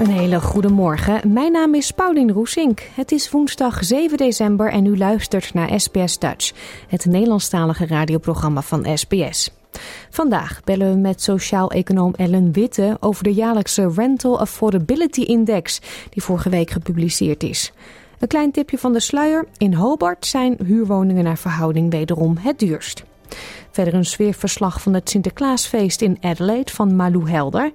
Een hele goede morgen. Mijn naam is Paulien Roesink. Het is woensdag 7 december en u luistert naar SBS Dutch, het Nederlandstalige radioprogramma van SBS. Vandaag bellen we met sociaal-econoom Ellen Witte over de jaarlijkse Rental Affordability Index, die vorige week gepubliceerd is. Een klein tipje van de sluier: in Hobart zijn huurwoningen naar verhouding wederom het duurst. Verder een sfeerverslag van het Sinterklaasfeest in Adelaide van Malou Helder.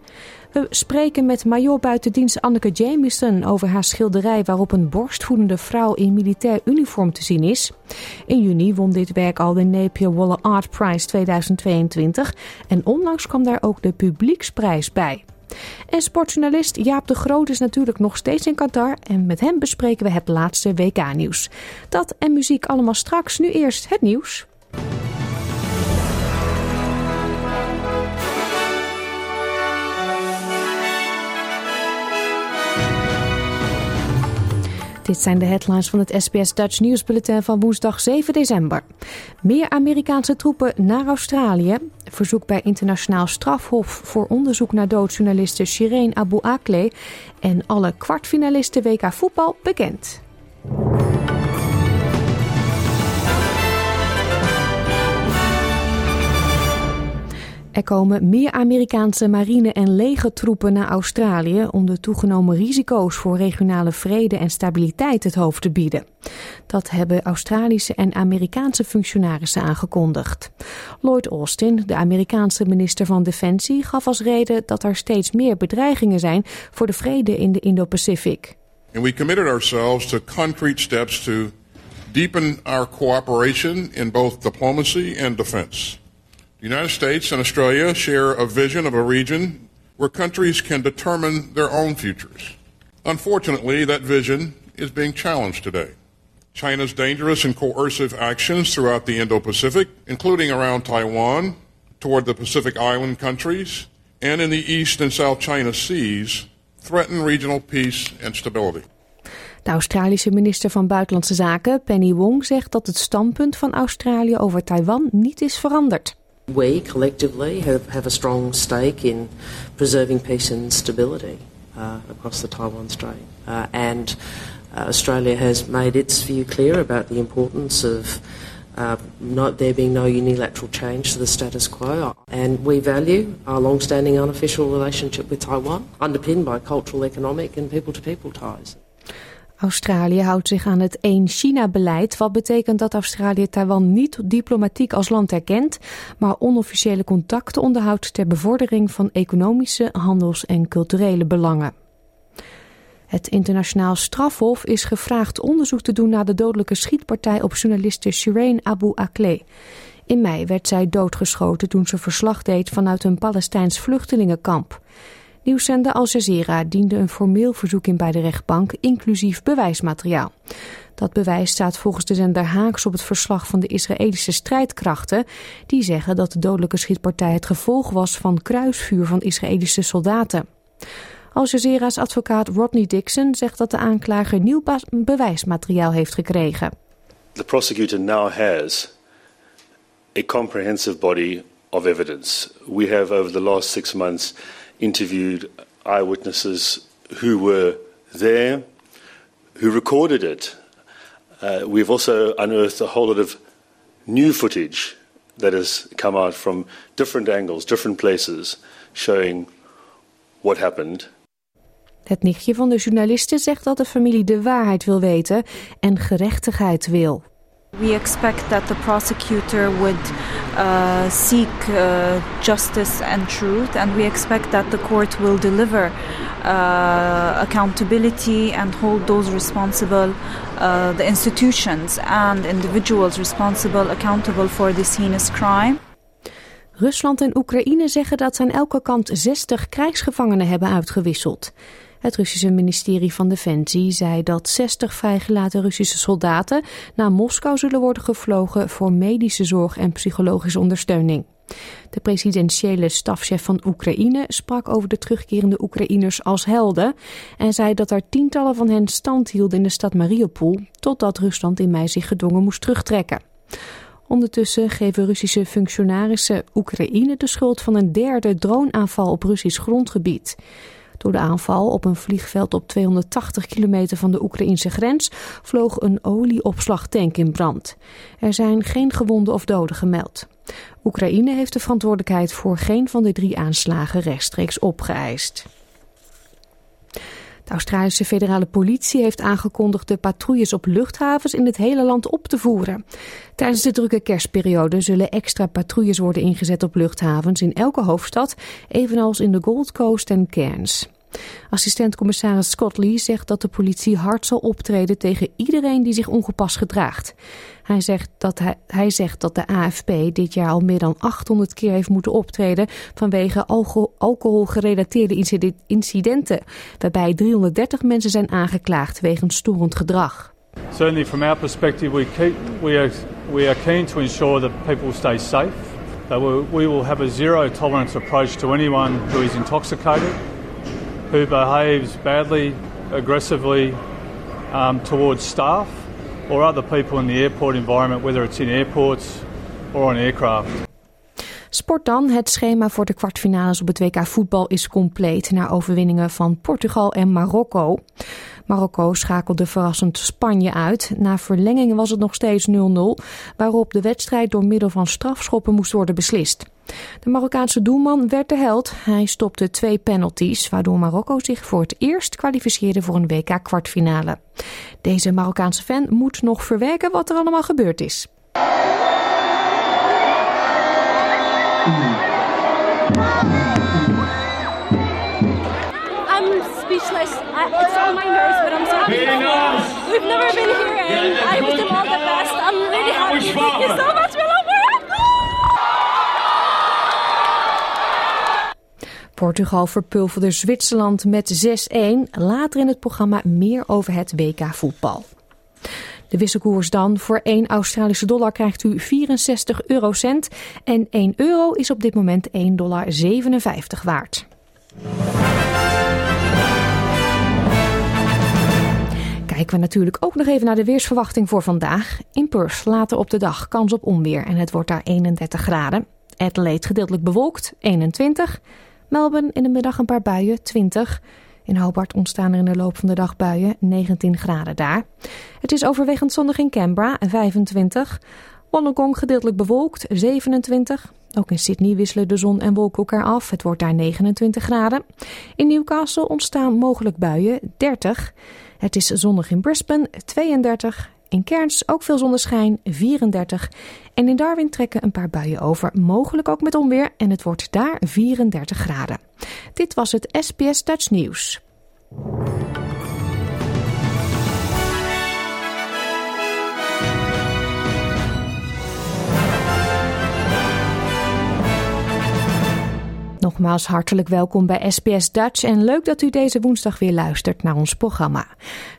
We spreken met major buitendienst Anneke Jamieson over haar schilderij waarop een borstvoedende vrouw in militair uniform te zien is. In juni won dit werk al de Napier Waller Art Prize 2022 en onlangs kwam daar ook de publieksprijs bij. En sportjournalist Jaap de Groot is natuurlijk nog steeds in Qatar en met hem bespreken we het laatste WK-nieuws. Dat en muziek allemaal straks, nu eerst het nieuws. Dit zijn de headlines van het SBS Dutch Nieuwsbulletin van woensdag 7 december. Meer Amerikaanse troepen naar Australië. Verzoek bij internationaal strafhof voor onderzoek naar doodjournaliste Shireen Abu Akleh. En alle kwartfinalisten WK voetbal bekend. Er komen meer Amerikaanse marine- en legertroepen naar Australië om de toegenomen risico's voor regionale vrede en stabiliteit het hoofd te bieden. Dat hebben Australische en Amerikaanse functionarissen aangekondigd. Lloyd Austin, de Amerikaanse minister van Defensie, gaf als reden dat er steeds meer bedreigingen zijn voor de vrede in de Indo-Pacific. And we committed ourselves to concrete steps to deepen our cooperation in both diplomacy and defense. The United States and Australia share a vision of a region where countries can determine their own futures. Unfortunately, that vision is being challenged today. China's dangerous and coercive actions throughout the Indo Pacific, including around Taiwan, toward the Pacific Island countries, and in the East and South China Seas, threaten regional peace and stability. De Australische minister van Buitenlandse Zaken, Penny Wong, zegt dat het standpunt van Australië over Taiwan niet is veranderd. We collectively have, have a strong stake in preserving peace and stability uh, across the Taiwan Strait. Uh, and uh, Australia has made its view clear about the importance of uh, not there being no unilateral change to the status quo. And we value our long-standing unofficial relationship with Taiwan, underpinned by cultural, economic and people-to-people ties. Australië houdt zich aan het één-China-beleid, wat betekent dat Australië Taiwan niet diplomatiek als land erkent, maar onofficiële contacten onderhoudt ter bevordering van economische, handels- en culturele belangen. Het internationaal strafhof is gevraagd onderzoek te doen naar de dodelijke schietpartij op journaliste Shireen Abu Akleh. In mei werd zij doodgeschoten toen ze verslag deed vanuit een Palestijns vluchtelingenkamp. Nieuwszender Al Jazeera diende een formeel verzoek in bij de rechtbank, inclusief bewijsmateriaal. Dat bewijs staat volgens de zender haaks op het verslag van de Israëlische strijdkrachten, die zeggen dat de dodelijke schietpartij het gevolg was van kruisvuur van Israëlische soldaten. Al Jazeera's advocaat Rodney Dixon zegt dat de aanklager nieuw bewijsmateriaal heeft gekregen. The prosecutor now has a comprehensive body of evidence. We have over the last six months interviewed eyewitnesses who were there, who recorded it. Uh, we've also unearthed a whole lot of new footage that has come out from different angles, different places, showing what happened. Het nichtje van de journaliste zegt dat de familie de waarheid wil weten en gerechtigheid wil. We expect that the prosecutor would uh, seek uh, justice and truth, and we expect that the court will deliver uh, accountability and hold those responsible, uh, the institutions and individuals responsible, accountable for this heinous crime. Rusland en Oekraïne zeggen dat ze aan elke kant 60 krijgsgevangenen hebben uitgewisseld. Het Russische ministerie van Defensie zei dat 60 vrijgelaten Russische soldaten naar Moskou zullen worden gevlogen voor medische zorg en psychologische ondersteuning. De presidentiële stafchef van Oekraïne sprak over de terugkerende Oekraïners als helden en zei dat er tientallen van hen stand hielden in de stad Mariupol totdat Rusland in mei zich gedwongen moest terugtrekken. Ondertussen geven Russische functionarissen Oekraïne de schuld van een derde droneaanval op Russisch grondgebied. Door de aanval op een vliegveld op 280 kilometer van de Oekraïnse grens vloog een olieopslagtank in brand. Er zijn geen gewonden of doden gemeld. Oekraïne heeft de verantwoordelijkheid voor geen van de drie aanslagen rechtstreeks opgeëist. De Australische federale politie heeft aangekondigd de patrouilles op luchthavens in het hele land op te voeren. Tijdens de drukke kerstperiode zullen extra patrouilles worden ingezet op luchthavens in elke hoofdstad, evenals in de Gold Coast en Cairns. Assistent-commissaris Scott Lee zegt dat de politie hard zal optreden tegen iedereen die zich ongepast gedraagt. Hij zegt, dat hij, hij zegt dat de AFP dit jaar al meer dan 800 keer heeft moeten optreden vanwege alcohol, alcoholgerelateerde incidenten, waarbij 330 mensen zijn aangeklaagd wegens storend gedrag. Certainly from our perspective we, keep, we, are, we are keen to ensure that people stay safe. That we will have a zero tolerance approach to anyone who is intoxicated who behaves badly, aggressively um, towards staff or other people in the airport environment, whether it's in airports or on aircraft. Sport dan. Het schema voor de kwartfinales op het WK voetbal is compleet na overwinningen van Portugal en Marokko. Marokko schakelde verrassend Spanje uit. Na verlenging was het nog steeds 0-0, waarop de wedstrijd door middel van strafschoppen moest worden beslist. De Marokkaanse doelman werd de held. Hij stopte twee penalties, waardoor Marokko zich voor het eerst kwalificeerde voor een WK-kwartfinale. Deze Marokkaanse fan moet nog verwerken wat er allemaal gebeurd is. I'm speechless. I, it's on my nerves, but I'm so happy. We've never been here, and I wish them all the best. I'm really happy. Thank you so much. We love Portugal verpulverde Zwitserland met 6-1. Later in het programma meer over het WK voetbal. De wisselkoers dan. Voor 1 Australische dollar krijgt u 64 eurocent. En 1 euro is op dit moment 1,57 dollar waard. Kijken we natuurlijk ook nog even naar de weersverwachting voor vandaag. In Perth later op de dag kans op onweer en het wordt daar 31 graden. Adelaide gedeeltelijk bewolkt, 21. Melbourne in de middag een paar buien, 20. In Hobart ontstaan er in de loop van de dag buien, 19 graden daar. Het is overwegend zonnig in Canberra, 25. Wollongong gedeeltelijk bewolkt, 27. Ook in Sydney wisselen de zon en wolken elkaar af. Het wordt daar 29 graden. In Newcastle ontstaan mogelijk buien, 30. Het is zonnig in Brisbane, 32. In Cairns ook veel zonneschijn, 34. En in Darwin trekken een paar buien over, mogelijk ook met onweer. En het wordt daar 34 graden. Dit was het SBS Dutch Nieuws. Nogmaals hartelijk welkom bij SBS Dutch en leuk dat u deze woensdag weer luistert naar ons programma.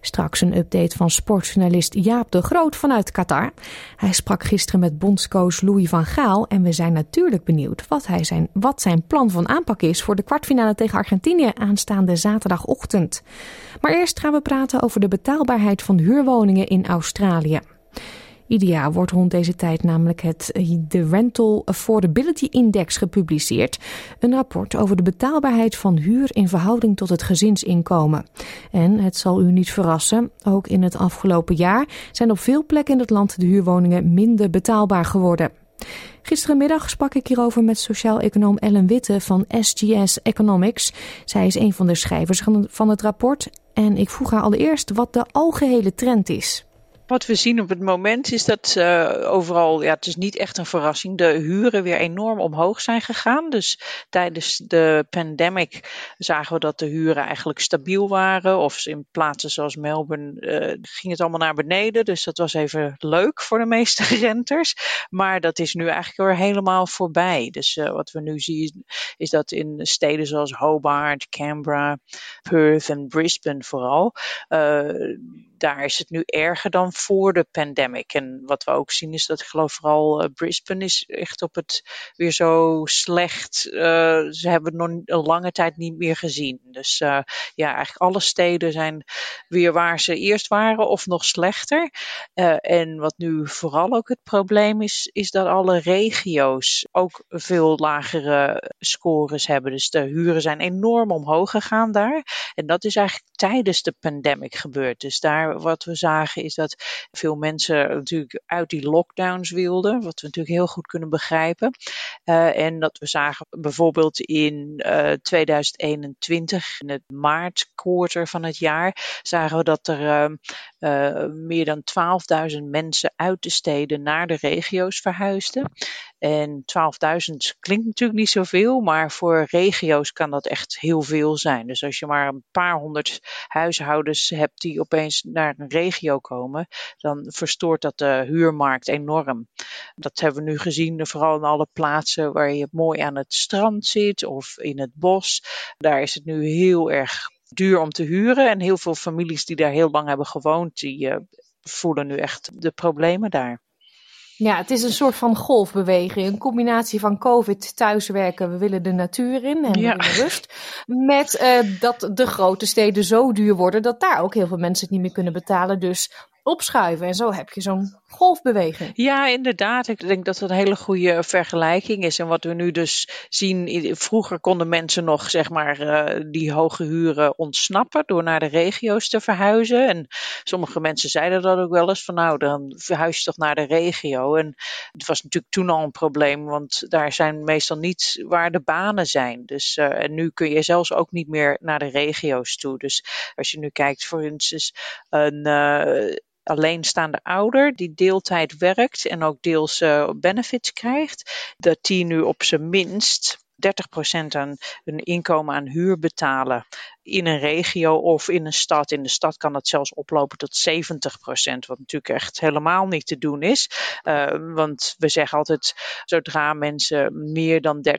Straks een update van sportjournalist Jaap de Groot vanuit Qatar. Hij sprak gisteren met bondscoach Louis van Gaal en we zijn natuurlijk benieuwd wat, hij zijn, wat zijn plan van aanpak is voor de kwartfinale tegen Argentinië aanstaande zaterdagochtend. Maar eerst gaan we praten over de betaalbaarheid van huurwoningen in Australië. Ieder jaar wordt rond deze tijd namelijk het, de Rental Affordability Index gepubliceerd. Een rapport over de betaalbaarheid van huur in verhouding tot het gezinsinkomen. En het zal u niet verrassen, ook in het afgelopen jaar zijn op veel plekken in het land de huurwoningen minder betaalbaar geworden. Gisterenmiddag sprak ik hierover met sociaal-econoom Ellen Witte van SGS Economics. Zij is een van de schrijvers van het rapport en ik vroeg haar allereerst wat de algehele trend is. Wat we zien op het moment is dat uh, overal, ja, het is niet echt een verrassing, de huren weer enorm omhoog zijn gegaan. Dus tijdens de pandemic zagen we dat de huren eigenlijk stabiel waren. Of in plaatsen zoals Melbourne uh, ging het allemaal naar beneden. Dus dat was even leuk voor de meeste renters. Maar dat is nu eigenlijk weer helemaal voorbij. Dus uh, wat we nu zien is dat in steden zoals Hobart, Canberra, Perth en Brisbane vooral daar is het nu erger dan voor de pandemic. En wat we ook zien is dat ik geloof vooral uh, Brisbane is echt op het weer zo slecht. Uh, ze hebben het nog een lange tijd niet meer gezien. Dus uh, ja, eigenlijk alle steden zijn weer waar ze eerst waren of nog slechter. en wat nu vooral ook het probleem is, is dat alle regio's ook veel lagere scores hebben. Dus de huren zijn enorm omhoog gegaan daar. En dat is eigenlijk tijdens de pandemic gebeurd. Dus daar wat we zagen is dat veel mensen natuurlijk uit die lockdowns wilden, wat we natuurlijk heel goed kunnen begrijpen. Uh, en dat we zagen bijvoorbeeld in uh, eh, 2021, in het maartquarter van het jaar, zagen we dat er uh, meer dan 12.000 mensen uit de steden naar de regio's verhuisden. En 12.000 klinkt natuurlijk niet zoveel, maar voor regio's kan dat echt heel veel zijn. Dus als je maar een paar honderd huishoudens hebt die opeens naar een regio komen, dan verstoort dat de huurmarkt enorm. Dat hebben we nu gezien, vooral in alle plaatsen waar je mooi aan het strand zit of in het bos. Daar is het nu heel erg duur om te huren. En heel veel families die daar heel lang hebben gewoond, die uh, voelen nu echt de problemen daar. Ja, het is een soort van golfbeweging. Een combinatie van COVID, thuiswerken, we willen de natuur in en ja. rust. Met uh, dat de grote steden zo duur worden dat daar ook heel veel mensen het niet meer kunnen betalen. Dus opschuiven. En zo heb je zo'n golfbeweging. Ja, inderdaad. Ik denk dat dat een hele goede vergelijking is. En wat we nu dus zien, vroeger konden mensen nog zeg maar uh, die hoge huren ontsnappen door naar de regio's te verhuizen. En sommige mensen zeiden dat ook wel eens van nou, dan verhuis je toch naar de regio. En het was natuurlijk toen al een probleem, want daar zijn meestal niet waar de banen zijn. Dus uh, en nu kun je zelfs ook niet meer naar de regio's toe. Dus als je nu kijkt voor instance een uh, alleenstaande ouder die deeltijd werkt en ook deels uh, benefits krijgt, dat die nu op zijn minst 30% aan hun inkomen aan huur betalen in een regio of in een stad. In de stad kan het zelfs oplopen tot 70%, wat natuurlijk echt helemaal niet te doen is. Uh, want we zeggen altijd, zodra mensen meer dan 30%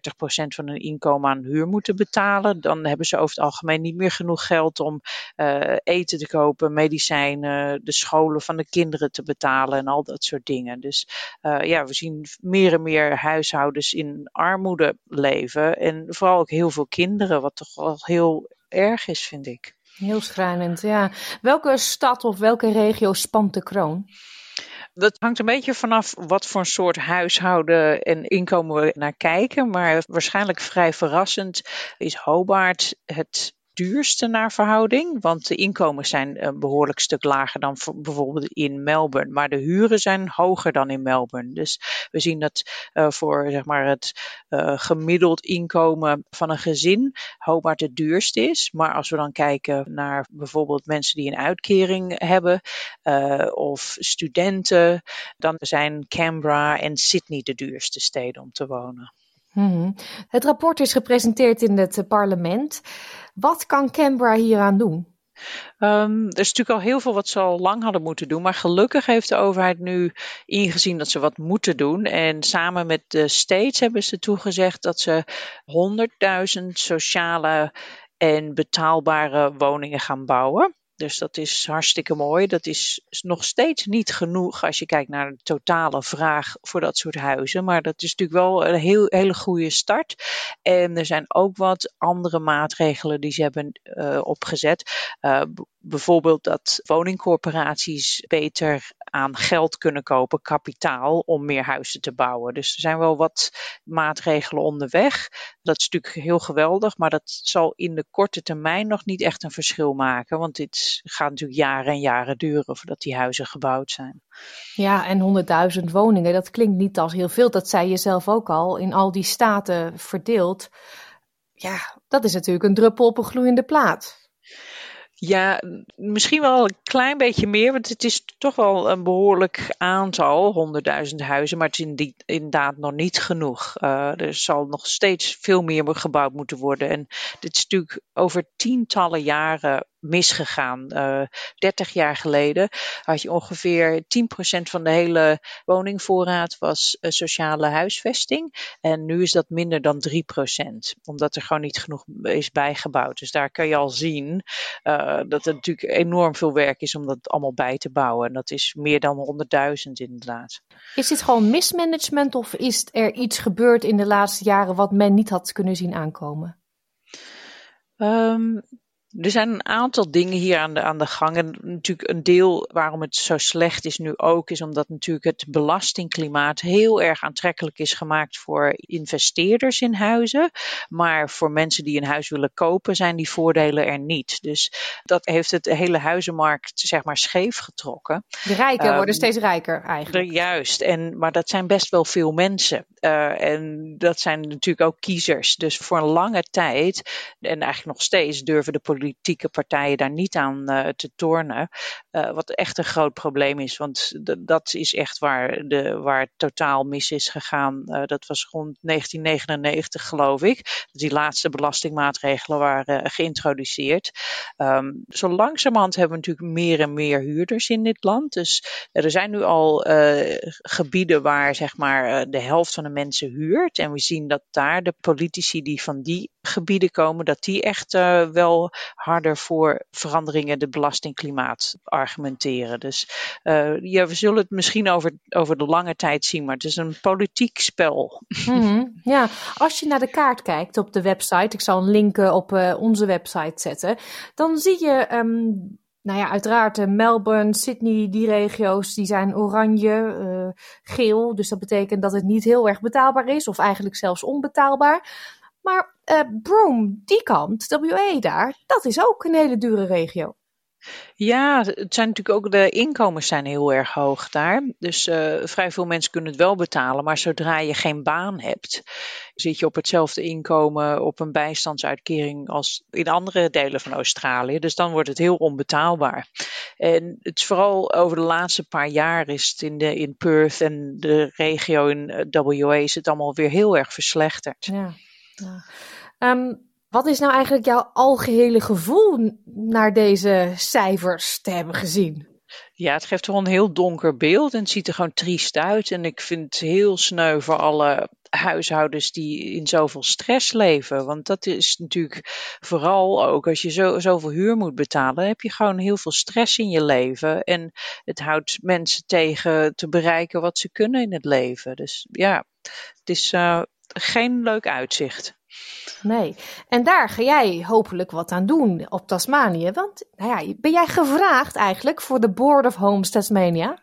van hun inkomen aan huur moeten betalen, dan hebben ze over het algemeen niet meer genoeg geld om uh, eten te kopen, medicijnen, de scholen van de kinderen te betalen en al dat soort dingen. Dus uh, ja, we zien meer en meer huishoudens in armoede leven en vooral ook heel veel kinderen, wat toch wel heel erg is, vind ik. Heel schrijnend, ja. Welke stad of welke regio spant de kroon? Dat hangt een beetje vanaf wat voor soort huishouden en inkomen we naar kijken. Maar waarschijnlijk vrij verrassend is Hobart het duurste naar verhouding. Want de inkomens zijn een behoorlijk stuk lager dan bijvoorbeeld in Melbourne. Maar de huren zijn hoger dan in Melbourne. Dus we zien dat uh, voor zeg maar, het uh, gemiddeld inkomen van een gezin Hobart het duurste is. Maar als we dan kijken naar bijvoorbeeld mensen die een uitkering hebben of studenten, dan zijn Canberra en Sydney de duurste steden om te wonen. Mm-hmm. Het rapport is gepresenteerd in het parlement. Wat kan Canberra hieraan doen? Um, er is natuurlijk al heel veel wat ze al lang hadden moeten doen. Maar gelukkig heeft de overheid nu ingezien dat ze wat moeten doen. En samen met de States hebben ze toegezegd dat ze 100.000 sociale en betaalbare woningen gaan bouwen. Dus dat is hartstikke mooi. Dat is nog steeds niet genoeg als je kijkt naar de totale vraag voor dat soort huizen. Maar dat is natuurlijk wel een heel, hele goede start. En er zijn ook wat andere maatregelen die ze hebben uh, opgezet. Uh, bijvoorbeeld dat woningcorporaties beter aan geld kunnen kopen, kapitaal, om meer huizen te bouwen. Dus er zijn wel wat maatregelen onderweg. Dat is natuurlijk heel geweldig, maar dat zal in de korte termijn nog niet echt een verschil maken. Want dit gaat natuurlijk jaren en jaren duren voordat die huizen gebouwd zijn. Ja, en 100.000 woningen, dat klinkt niet als heel veel. Dat zei je zelf ook al, in al die staten verdeeld. Ja, dat is natuurlijk een druppel op een gloeiende plaat. Ja, misschien wel een klein beetje meer, want het is toch wel een behoorlijk aantal, honderdduizend huizen, maar het is inderdaad nog niet genoeg. Uh, er zal nog steeds veel meer gebouwd moeten worden. En dit is natuurlijk over tientallen jaren misgegaan. Uh, eh, 30 jaar geleden had je ongeveer 10% van de hele woningvoorraad was uh, sociale huisvesting. En nu is dat minder dan 3%, omdat er gewoon niet genoeg is bijgebouwd. Dus daar kan je al zien uh, dat het natuurlijk enorm veel werk is om dat allemaal bij te bouwen. En dat is meer dan 100.000 inderdaad. Is dit gewoon mismanagement of is er iets gebeurd in de laatste jaren wat men niet had kunnen zien aankomen? Um, er zijn een aantal dingen hier aan de, aan de gang. En natuurlijk een deel waarom het zo slecht is nu ook, is omdat natuurlijk het belastingklimaat heel erg aantrekkelijk is gemaakt voor investeerders in huizen. Maar voor mensen die een huis willen kopen, zijn die voordelen er niet. Dus dat heeft het hele huizenmarkt zeg maar scheef getrokken. De rijken worden ehm, steeds rijker eigenlijk. Juist, en, maar dat zijn best wel veel mensen. Uh, en dat zijn natuurlijk ook kiezers. Dus voor een lange tijd, en eigenlijk nog steeds, durven de politieke partijen daar niet aan uh, te tornen. Uh, wat echt een groot probleem is, want dat is echt waar, de, waar het totaal mis is gegaan. dat was rond 1999, geloof ik. Die laatste belastingmaatregelen waren geïntroduceerd. Um, zo langzamerhand hebben we natuurlijk meer en meer huurders in dit land. Dus er zijn nu al gebieden waar zeg maar de helft van de mensen huurt. En we zien dat daar de politici die van die gebieden komen, dat die echt uh, wel harder voor veranderingen in het belastingklimaat argumenteren. Dus uh, ja, we zullen het misschien over, over de lange tijd zien, maar het is een politiek spel. Mm-hmm. Ja, als je naar de kaart kijkt op de website, ik zal een link op uh, onze website zetten, dan zie je um, nou ja, uiteraard Melbourne, Sydney, die regio's, die zijn oranje, geel. Dus dat betekent dat het niet heel erg betaalbaar is, of eigenlijk zelfs onbetaalbaar. Maar uh, Broome, die kant, WA daar, dat is ook een hele dure regio. Ja, het zijn natuurlijk ook de inkomens zijn heel erg hoog daar. Dus uh, vrij veel mensen kunnen het wel betalen, maar zodra je geen baan hebt, zit je op hetzelfde inkomen op een bijstandsuitkering als in andere delen van Australië. Dus dan wordt het heel onbetaalbaar. En het is vooral over de laatste paar jaar is het in, de, in Perth en de regio in eh, WA is het allemaal weer heel erg verslechterd. Ja. Um, wat is nou eigenlijk jouw algehele gevoel naar deze cijfers te hebben gezien? Ja, het geeft gewoon een heel donker beeld en het ziet er gewoon triest uit. En ik vind het heel sneu voor alle huishoudens die in zoveel stress leven. Want dat is natuurlijk vooral ook als je zo, zoveel huur moet betalen, heb je gewoon heel veel stress in je leven. En het houdt mensen tegen te bereiken wat ze kunnen in het leven. Dus ja, het is uh, geen leuk uitzicht. Nee. En daar ga jij hopelijk wat aan doen op Tasmanië. Want nou ja, ben jij gevraagd eigenlijk voor de Board of Homes Tasmania?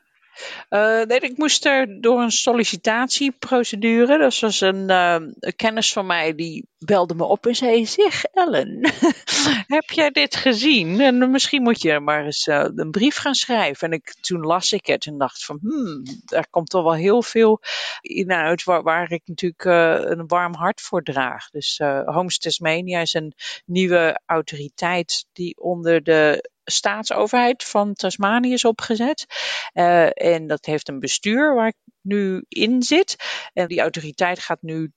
Uh, nee, ik moest er door een sollicitatieprocedure. Dat was een, uh, een, kennis van mij die belde me op en zei: Zeg, Ellen, heb jij dit gezien? En misschien moet je maar eens uh, een brief gaan schrijven. En ik, toen las ik het en dacht: van, hmm, daar komt toch wel heel veel in uit waar, waar ik natuurlijk een warm hart voor draag. Dus Homes Tasmania is een nieuwe autoriteit die onder de staatsoverheid van Tasmanië is opgezet. Uh, en dat heeft een bestuur waar ik nu in zit. En die autoriteit gaat nu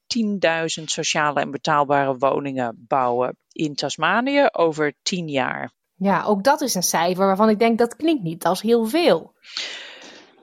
10.000 sociale en betaalbare woningen bouwen in Tasmanië over 10 jaar. Ja, ook dat is een cijfer waarvan ik denk dat klinkt niet als heel veel.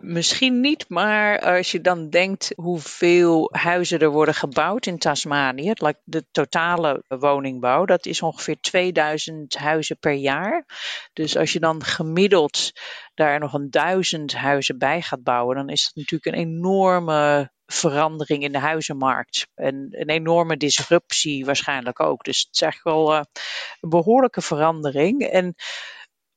Misschien niet, maar als je dan denkt hoeveel huizen er worden gebouwd in Tasmanië, de totale woningbouw, dat is ongeveer 2000 huizen per jaar. Dus als je dan gemiddeld daar nog een duizend huizen bij gaat bouwen, dan is dat natuurlijk een enorme verandering in de huizenmarkt. En een enorme disruptie waarschijnlijk ook. Dus het is echt wel uh, een behoorlijke verandering. En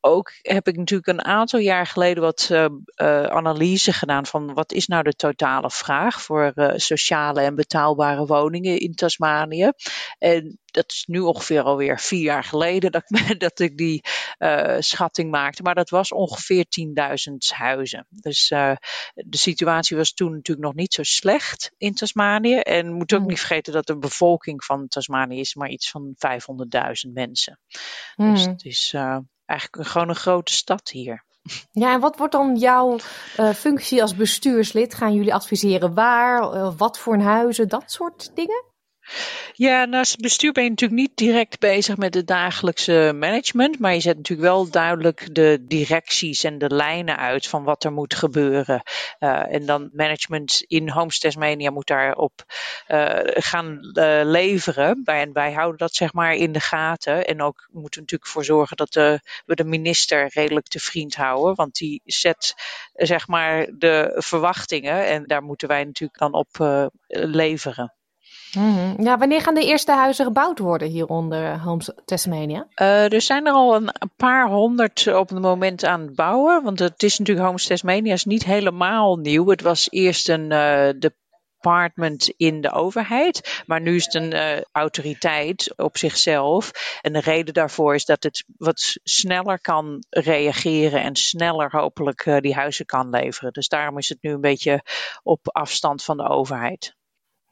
ook heb ik natuurlijk een aantal jaar geleden wat uh, uh, analyse gedaan van wat is nou de totale vraag voor uh, sociale en betaalbare woningen in Tasmanië. En dat is nu ongeveer alweer vier jaar geleden dat, dat ik die schatting maakte. Maar dat was ongeveer 10.000 huizen. Dus de situatie was toen natuurlijk nog niet zo slecht in Tasmanië. En moet ook mm. niet vergeten dat de bevolking van Tasmanië is maar iets van 500.000 mensen. Mm. Dus het is eigenlijk gewoon een grote stad hier. Ja, en wat wordt dan jouw uh, functie als bestuurslid? Gaan jullie adviseren waar, uh, wat voor huizen, dat soort dingen? Ja, naast het bestuur ben je natuurlijk niet direct bezig met het dagelijkse management, maar je zet natuurlijk wel duidelijk de directies en de lijnen uit van wat er moet gebeuren. Uh, en dan management in Homes moet daarop uh, gaan uh, leveren. En wij houden dat zeg maar in de gaten. En ook moeten we natuurlijk voor zorgen dat we de minister redelijk te vriend houden, want die zet zeg maar de verwachtingen en daar moeten wij natuurlijk dan op leveren. Mm-hmm. Ja, wanneer gaan de eerste huizen gebouwd worden hieronder Homes Tasmania? Uh, er zijn er al een, paar honderd op het moment aan het bouwen. Want het is natuurlijk Homes Tasmania is niet helemaal nieuw. Het was eerst een uh, department in de overheid. Maar nu is het een autoriteit op zichzelf. En de reden daarvoor is dat het wat sneller kan reageren en sneller hopelijk uh, die huizen kan leveren. Dus daarom is het nu een beetje op afstand van de overheid.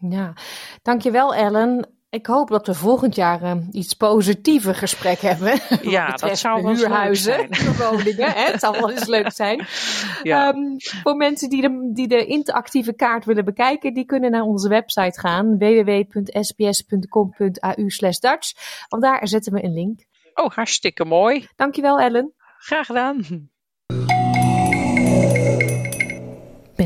Ja, dankjewel Ellen. Ik hoop dat we volgend jaar uh, iets positiever gesprek hebben. Ja, dat zou wel huurhuizen, woningen. Hè? Het zou wel eens leuk zijn. Ja. Um, voor mensen die de, die de interactieve kaart willen bekijken, die kunnen naar onze website gaan. www.sbs.com.au Dutch. Want daar zetten we een link. Oh, hartstikke mooi. Dankjewel Ellen. Graag gedaan.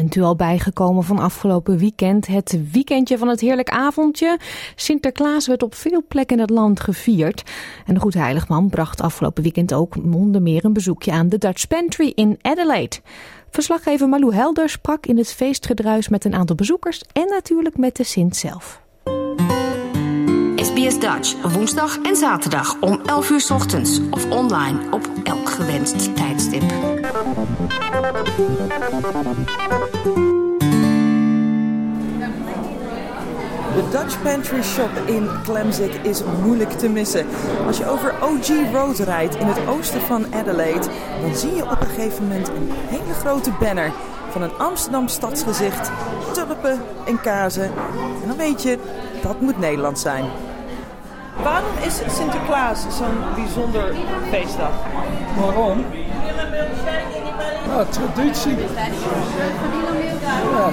Bent u al bijgekomen van afgelopen weekend? Het weekendje van het heerlijk avondje. Sinterklaas werd op veel plekken in het land gevierd. En de Goede Heiligman bracht afgelopen weekend ook onder meer een bezoekje aan de Dutch Pantry in Adelaide. Verslaggever Malou Helder sprak in het feestgedruis met een aantal bezoekers en natuurlijk met de Sint zelf. SBS Dutch, woensdag en zaterdag om 11 uur ochtends of online op elk gewenst tijdstip. De Dutch Pantry Shop in Clemzik is moeilijk te missen. Als je over OG Road rijdt in het oosten van Adelaide, dan zie je op een gegeven moment een hele grote banner van een Amsterdam stadsgezicht, tulpen en kazen. En dan weet je, dat moet Nederland zijn. Waarom is Sinterklaas zo'n bijzonder feestdag? Waarom? Ja, traditie. Ja.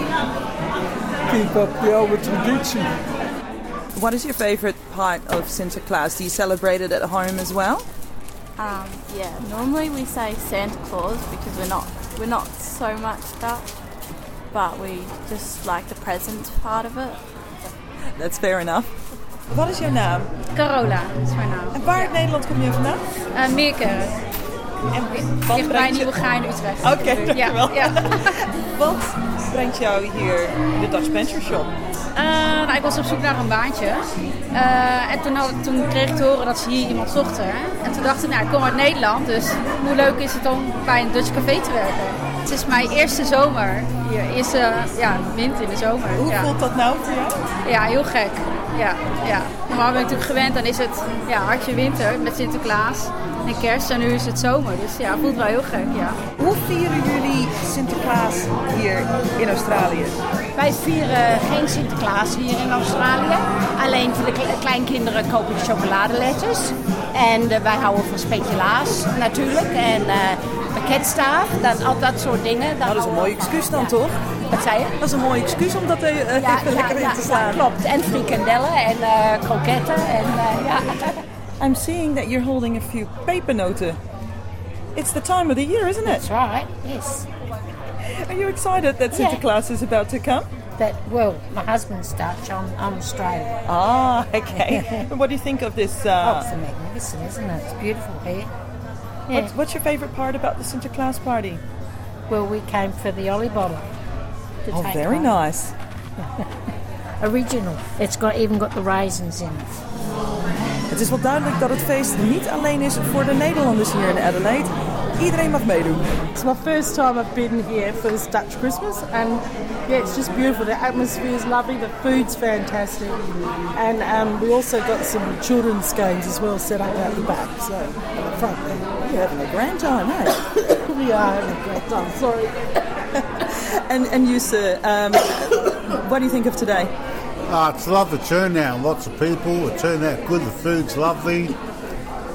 Keep up the old traditie. What is your favorite part of Sinterklaas? Do you celebrate it at home as well? Um, yeah, normally we say Santa Claus because we're not we're not so much that, but we just like the present part of it. That's fair enough. Wat is jouw naam? Carola is mijn naam. En waar in Nederland kom je vandaan? Uh, Meerkerk. En wat Dichtbij Nieuwegein, Utrecht. Oké, okay, dankjewel. Ja, ja. wat brengt jou hier in de Dutch Venture Shop? Uh, nou, ik was op zoek naar een baantje. Uh, en toen, had, toen kreeg ik te horen dat ze hier iemand zochten. En toen dacht ik, nou, ik kom uit Nederland, dus hoe leuk is het om bij een Dutch café te werken? Het is mijn eerste zomer hier, eerste ja, winter in de zomer. Hoe ja. voelt dat nou voor jou? Ja, heel gek. Ja, ja. Normaal ben ik natuurlijk gewend, dan is het ja, hartje winter met Sinterklaas en kerst en nu is het zomer. Dus ja, het voelt wel heel gek, ja. Hoe vieren jullie Sinterklaas hier in Australië? Wij vieren geen Sinterklaas hier in Australië. Alleen voor de kleinkinderen kopen we chocoladeletters. En uh, wij houden van speculaas natuurlijk. En uh, pakketstaaf, dat, al dat soort dingen. Dat, dat is een mooi excuus dan, ja. toch? Wat zei je? Dat is een mooi excuus om dat ja, even lekker in te slaan. Ja, klopt. En frikandellen en kroketten. En, ja. I'm seeing that you're holding a few paper noten. It's the time of the year, isn't it? That's right, yes. Are you excited that Sinterklaas is about to come? That well, my husband's Dutch. I'm, I'm Australian. Ah, okay. what do you think of this? Uh... Oh, it's magnificent, isn't it? It's beautiful here. Yeah. What's, what's your favourite part about the Sinterklaas party? Well, we came for the Ollie bottle. Oh, very home. nice. Original. It's got even got the raisins in it. Het is wel duidelijk dat het feest niet alleen is voor de Nederlanders hier in Adelaide. Iedereen mag meedoen. It's my first time I've been here for this Dutch Christmas and yeah, it's just beautiful. The atmosphere is lovely, the food's fantastic. And um, we also got some children's games as well set up out the back, so at the front there. You're having a grand time, eh? we are having a great time, sorry. and, and you, sir, um, what do you think of today? Uh, it's lovely turnout, lots of people. The turnout good, the food's lovely,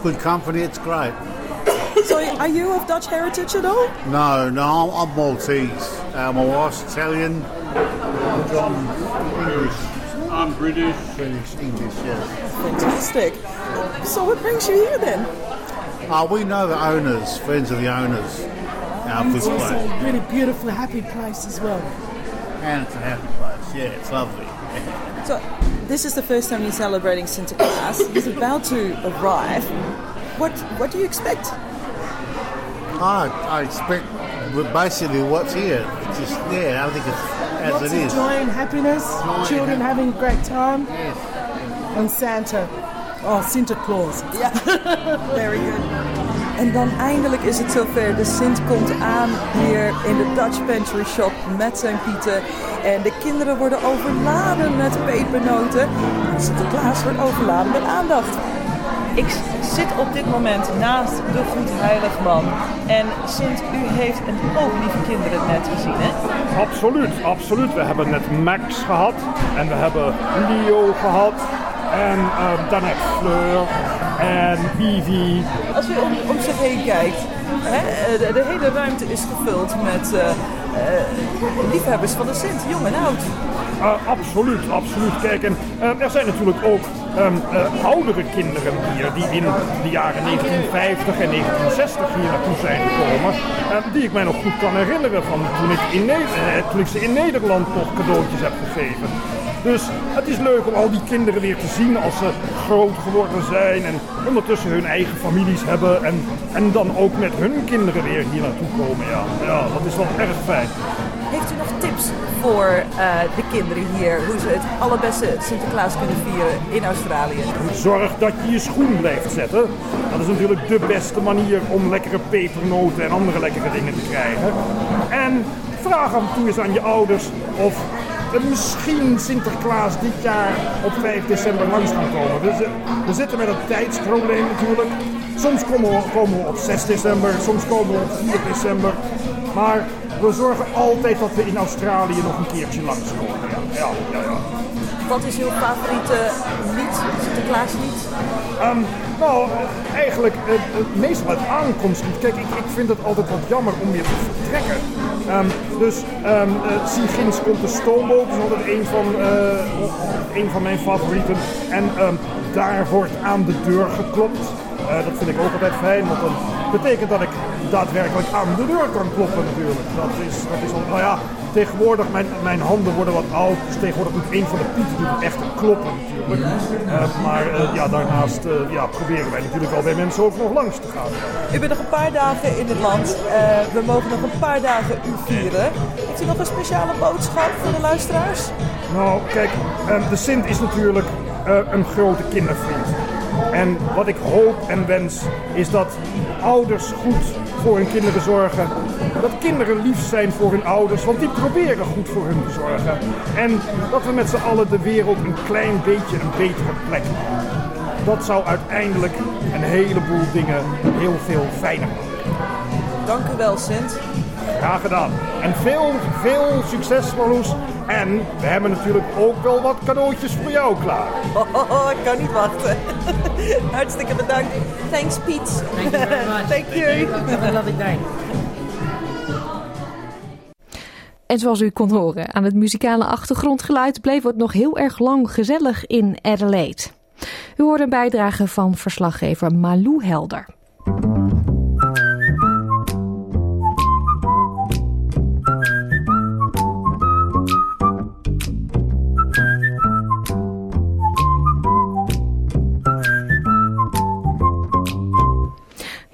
good company. It's great. So, are you of Dutch heritage at all? No, no, I'm, I'm Maltese. Uh, my wife's Italian. I'm English. I'm British. British, English, yes. Fantastic. So, what brings you here then? Uh, we know the owners, friends of the owners of this It's also place. a really beautiful, happy place as well. And it's a happy place, yeah, it's lovely. So, this is the first time you're celebrating Sinterklaas. He's about to arrive. What What do you expect? I, I expect basically what's here. It's just, yeah, I think it's as Lots it of is. joy and happiness, Joy children and having a great time. And Santa. Oh, Santa Claus. Ja, very good. En dan eindelijk is het zover. De Sint komt aan hier in de Dutch Pantry Shop met zijn pieten. En de kinderen worden overladen met pepernoten. En Sinterklaas wordt overladen met aandacht. Ik zit op dit moment naast de Goedheiligman. En Sint, u heeft een hoop lieve kinderen net gezien, hè? Absoluut, absoluut. We hebben net Max gehad en we hebben Leo gehad en uh, daarnet Fleur en Vivi. Als u om, om zich heen kijkt, hè, de, de hele ruimte is gevuld met eh, eh, liefhebbers van de Sint, jong en oud. Absoluut, absoluut. Kijk, en er zijn natuurlijk ook um, oudere kinderen hier die in de jaren 1950 en 1960 hier naartoe zijn gekomen. die ik mij nog goed kan herinneren van toen ik, in ik ze in Nederland nog cadeautjes heb gegeven. Dus het is leuk om al die kinderen weer te zien als ze groot geworden zijn en ondertussen hun eigen families hebben en, en dan ook met hun kinderen weer hier naartoe komen. Ja, ja dat is wel erg fijn. Heeft u nog tips voor uh, de kinderen hier, hoe ze het allerbeste Sinterklaas kunnen vieren in Australië? Zorg dat je je schoen blijft zetten. Dat is natuurlijk de beste manier om lekkere pepernoten en andere lekkere dingen te krijgen. En vraag af en toe eens aan je ouders of misschien Sinterklaas dit jaar op 5 december langs kan komen. We zitten met een tijdsprobleem natuurlijk. Soms komen we, komen we op 6 december, soms komen we op 4 december. Maar we zorgen altijd dat we in Australië nog een keertje langskomen. Ja, ja, ja, ja. Wat is uw favoriete lied, Sinterklaaslied? Um, nou, eigenlijk uh, meestal het aankomstlied. Kijk, ik, ik vind het altijd wat jammer om weer te vertrekken. Um, dus um, uh, zie ginds komt de stoomboot, is altijd een van, uh, een van mijn favorieten. En daar wordt aan de deur geklopt. Dat vind ik ook altijd fijn, want dan betekent dat ik daadwerkelijk aan de deur kan kloppen natuurlijk. Dat is, dat is al, nou ja, tegenwoordig, mijn, mijn handen worden wat oud, dus tegenwoordig doet een van de pieten doet echt kloppen natuurlijk. Uh, maar uh, ja, daarnaast ja, proberen wij natuurlijk al bij mensen ook nog langs te gaan. U bent nog een paar dagen in het land. we mogen nog een paar dagen u vieren. Heeft u nog een speciale boodschap voor de luisteraars? Nou, kijk, de Sint is natuurlijk een grote kindervriend. En wat ik hoop en wens is dat ouders goed voor hun kinderen zorgen. Dat kinderen lief zijn voor hun ouders, want die proberen goed voor hun te zorgen. En dat we met z'n allen de wereld een klein beetje een betere plek maken. Dat zou uiteindelijk een heleboel dingen heel veel fijner maken. Dank u wel, Sint. Graag gedaan. En veel, veel succes, Marloes. En we hebben natuurlijk ook wel wat cadeautjes voor jou klaar. Oh, ik kan niet wachten. Hartstikke bedankt. Thanks, Piet. Thank you very much. Thank you. Have a lovely day. En zoals u kon horen aan het muzikale achtergrondgeluid bleef het nog heel erg lang gezellig in Adelaide. U hoort een bijdrage van verslaggever Malou Helder.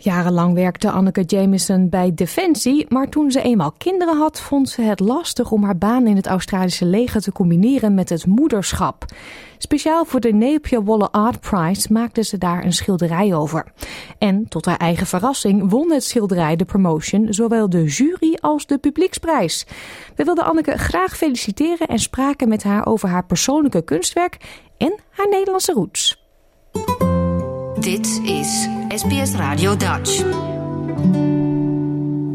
Jarenlang werkte Anneke Jameson bij Defensie, maar toen ze eenmaal kinderen had, vond ze het lastig om haar baan in het Australische leger te combineren met het moederschap. Speciaal voor de Napier Waller Art Prize maakte ze daar een schilderij over. En tot haar eigen verrassing won het schilderij de promotion, zowel de jury als de publieksprijs. We wilden Anneke graag feliciteren en spraken met haar over haar persoonlijke kunstwerk en haar Nederlandse roots. Dit is SBS Radio Dutch.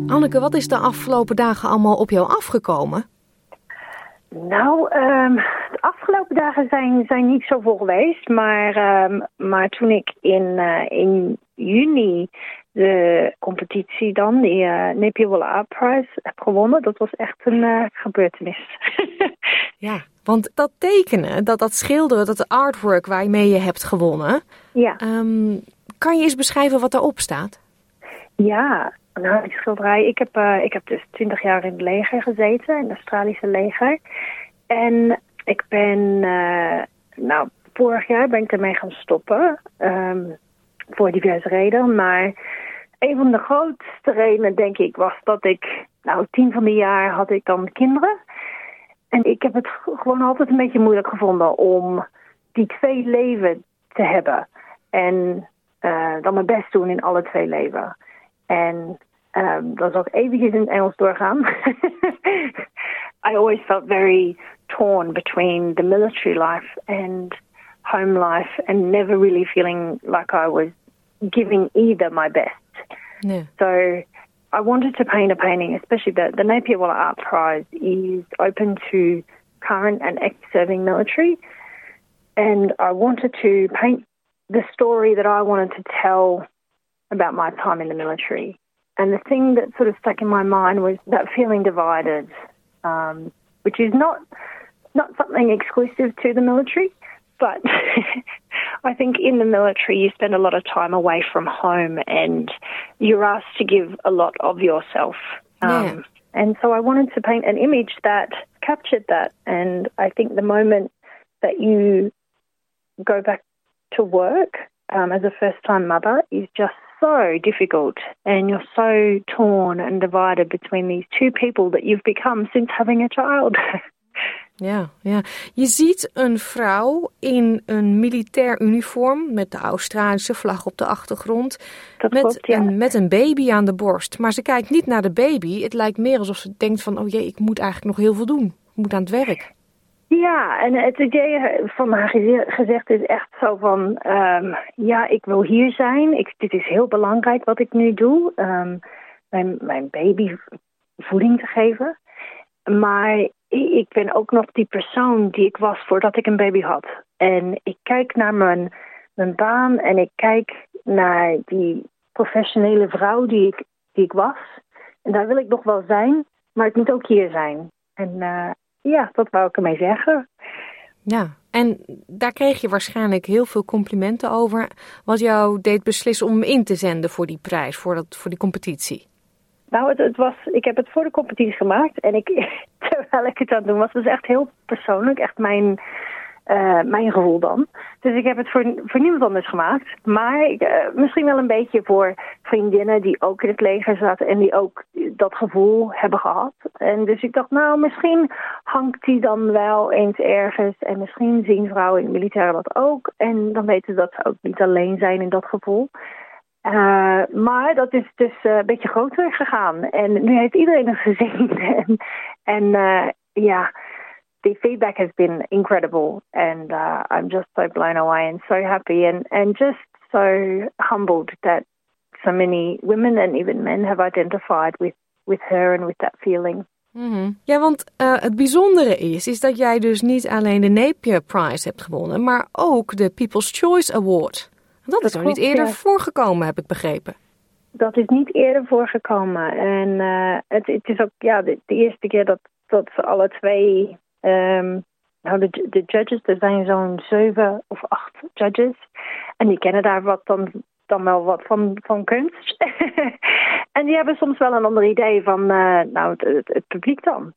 Anneke, wat is de afgelopen dagen allemaal op jou afgekomen? Nou, um, de afgelopen dagen zijn, zijn niet zoveel geweest. Maar, um, maar toen ik in, uh, in juni de competitie dan, die uh, Wolle Art Prize, heb gewonnen. Dat was echt een uh, gebeurtenis. ja, want dat tekenen, dat, dat schilderen, dat artwork waarmee je hebt gewonnen. Ja. Um, kan je eens beschrijven wat daarop staat? Ja, nou, die schilderij. Ik heb, uh, ik heb dus twintig jaar in het leger gezeten, in het Australische leger. En ik ben, nou, vorig jaar ben ik ermee gaan stoppen. Um, voor diverse redenen. Maar een van de grootste redenen, denk ik, was dat ik... Nou, tien van de jaar had ik dan kinderen. En ik heb het gewoon altijd een beetje moeilijk gevonden om die twee leven te hebben. En uh, dan mijn best doen in alle twee leven. En um, dat zal ik eventjes in het Engels doorgaan. I always felt very torn between the military life and home life and never really feeling like I was giving either my best. Yeah. So I wanted to paint a painting, especially the, the Napier Waller Art Prize is open to current and ex-serving military. And I wanted to paint the story that I wanted to tell about my time in the military. And the thing that sort of stuck in my mind was that feeling divided, um, which is not not something exclusive to the military, but I think in the military you spend a lot of time away from home and you're asked to give a lot of yourself. Yeah. Um, and so I wanted to paint an image that captured that. And I think the moment that you go back to work um, as a first time mother is just so difficult and you're so torn and divided between these two people that you've become since having a child. Ja, ja, je ziet een vrouw in een militair uniform met de Australische vlag op de achtergrond. Dat met, klopt, ja. een, met een baby aan de borst. Maar ze kijkt niet naar de baby. Het lijkt meer alsof ze denkt van, oh jee, ik moet eigenlijk nog heel veel doen. Ik moet aan het werk. Ja, en het idee van haar gezegd is echt zo van... Um, ja, ik wil hier zijn. Ik, dit is heel belangrijk wat ik nu doe. Um, mijn, mijn baby voeding te geven. Maar ik ben ook nog die persoon die ik was voordat ik een baby had. En ik kijk naar mijn, mijn baan en ik kijk naar die professionele vrouw die ik, die ik was. En daar wil ik nog wel zijn, maar ik moet ook hier zijn. En uh, ja, dat wou ik ermee zeggen. Ja, en daar kreeg je waarschijnlijk heel veel complimenten over. Wat jou deed beslissen om in te zenden voor die prijs, voor, dat, voor die competitie. Nou, het, het, was, ik heb het voor de competitie gemaakt. En ik, terwijl ik het aan het doen was, was echt heel persoonlijk. Echt mijn, uh, mijn gevoel dan. Dus ik heb het voor, voor niemand anders gemaakt. Maar uh, misschien wel een beetje voor vriendinnen die ook in het leger zaten. En die ook dat gevoel hebben gehad. En dus ik dacht, nou, misschien hangt die dan wel eens ergens. En misschien zien vrouwen in het militair dat ook. En dan weten ze dat ze ook niet alleen zijn in dat gevoel. Uh, maar dat is dus uh, een beetje groter gegaan. En nu heeft iedereen het gezien. en en uh, ja, the feedback has been incredible. And I'm just so blown away and so happy and, and just so humbled that so many women and even men have identified with, with her and with that feeling. -hmm. Ja, want uh, het bijzondere is, is dat jij dus niet alleen de Napier Prize hebt gewonnen, maar ook de People's Choice Award. Dat, is nog niet eerder ja. voorgekomen, heb ik begrepen. Dat is niet eerder voorgekomen. En uh, het, het, is ook ja, de, de, eerste keer dat, dat ze alle twee. Um, nou, de, de judges, er zijn zo'n zeven of acht judges. En die kennen daar wat dan, dan wel wat van, van kunst. en die hebben soms wel een ander idee van uh, nou, het, het, het, publiek dan.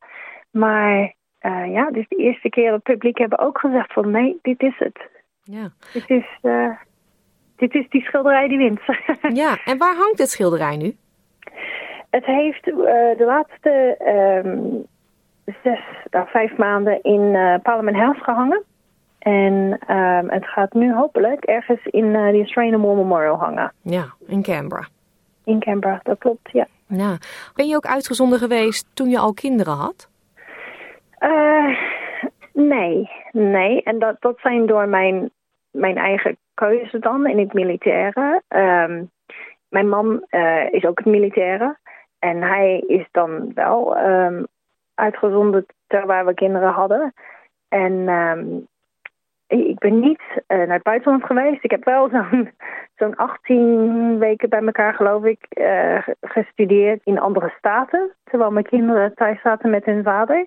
Maar uh, ja, dus de eerste keer dat het publiek hebben ook gezegd van nee, dit is het. Ja. Dit is, dit is die schilderij die wint. ja, en waar hangt het schilderij nu? Het heeft uh, de laatste um, zes, nou, vijf maanden in uh, Parliament House gehangen. En um, het gaat nu hopelijk ergens in uh, de Australian War Memorial hangen. Ja, in Canberra. In Canberra, dat klopt, ja. ja. Ben je ook uitgezonden geweest toen je al kinderen had? nee, nee. En dat, dat zijn door mijn, mijn eigen keuze dan in het militaire. Um, mijn man uh, is ook het militaire. En hij is dan wel um, uitgezonden terwijl we kinderen hadden. En um, ik ben niet uh, naar het buitenland geweest. Ik heb wel zo'n zo'n 18 weken bij elkaar, geloof ik, uh, gestudeerd in andere staten. Terwijl mijn kinderen thuis zaten met hun vader.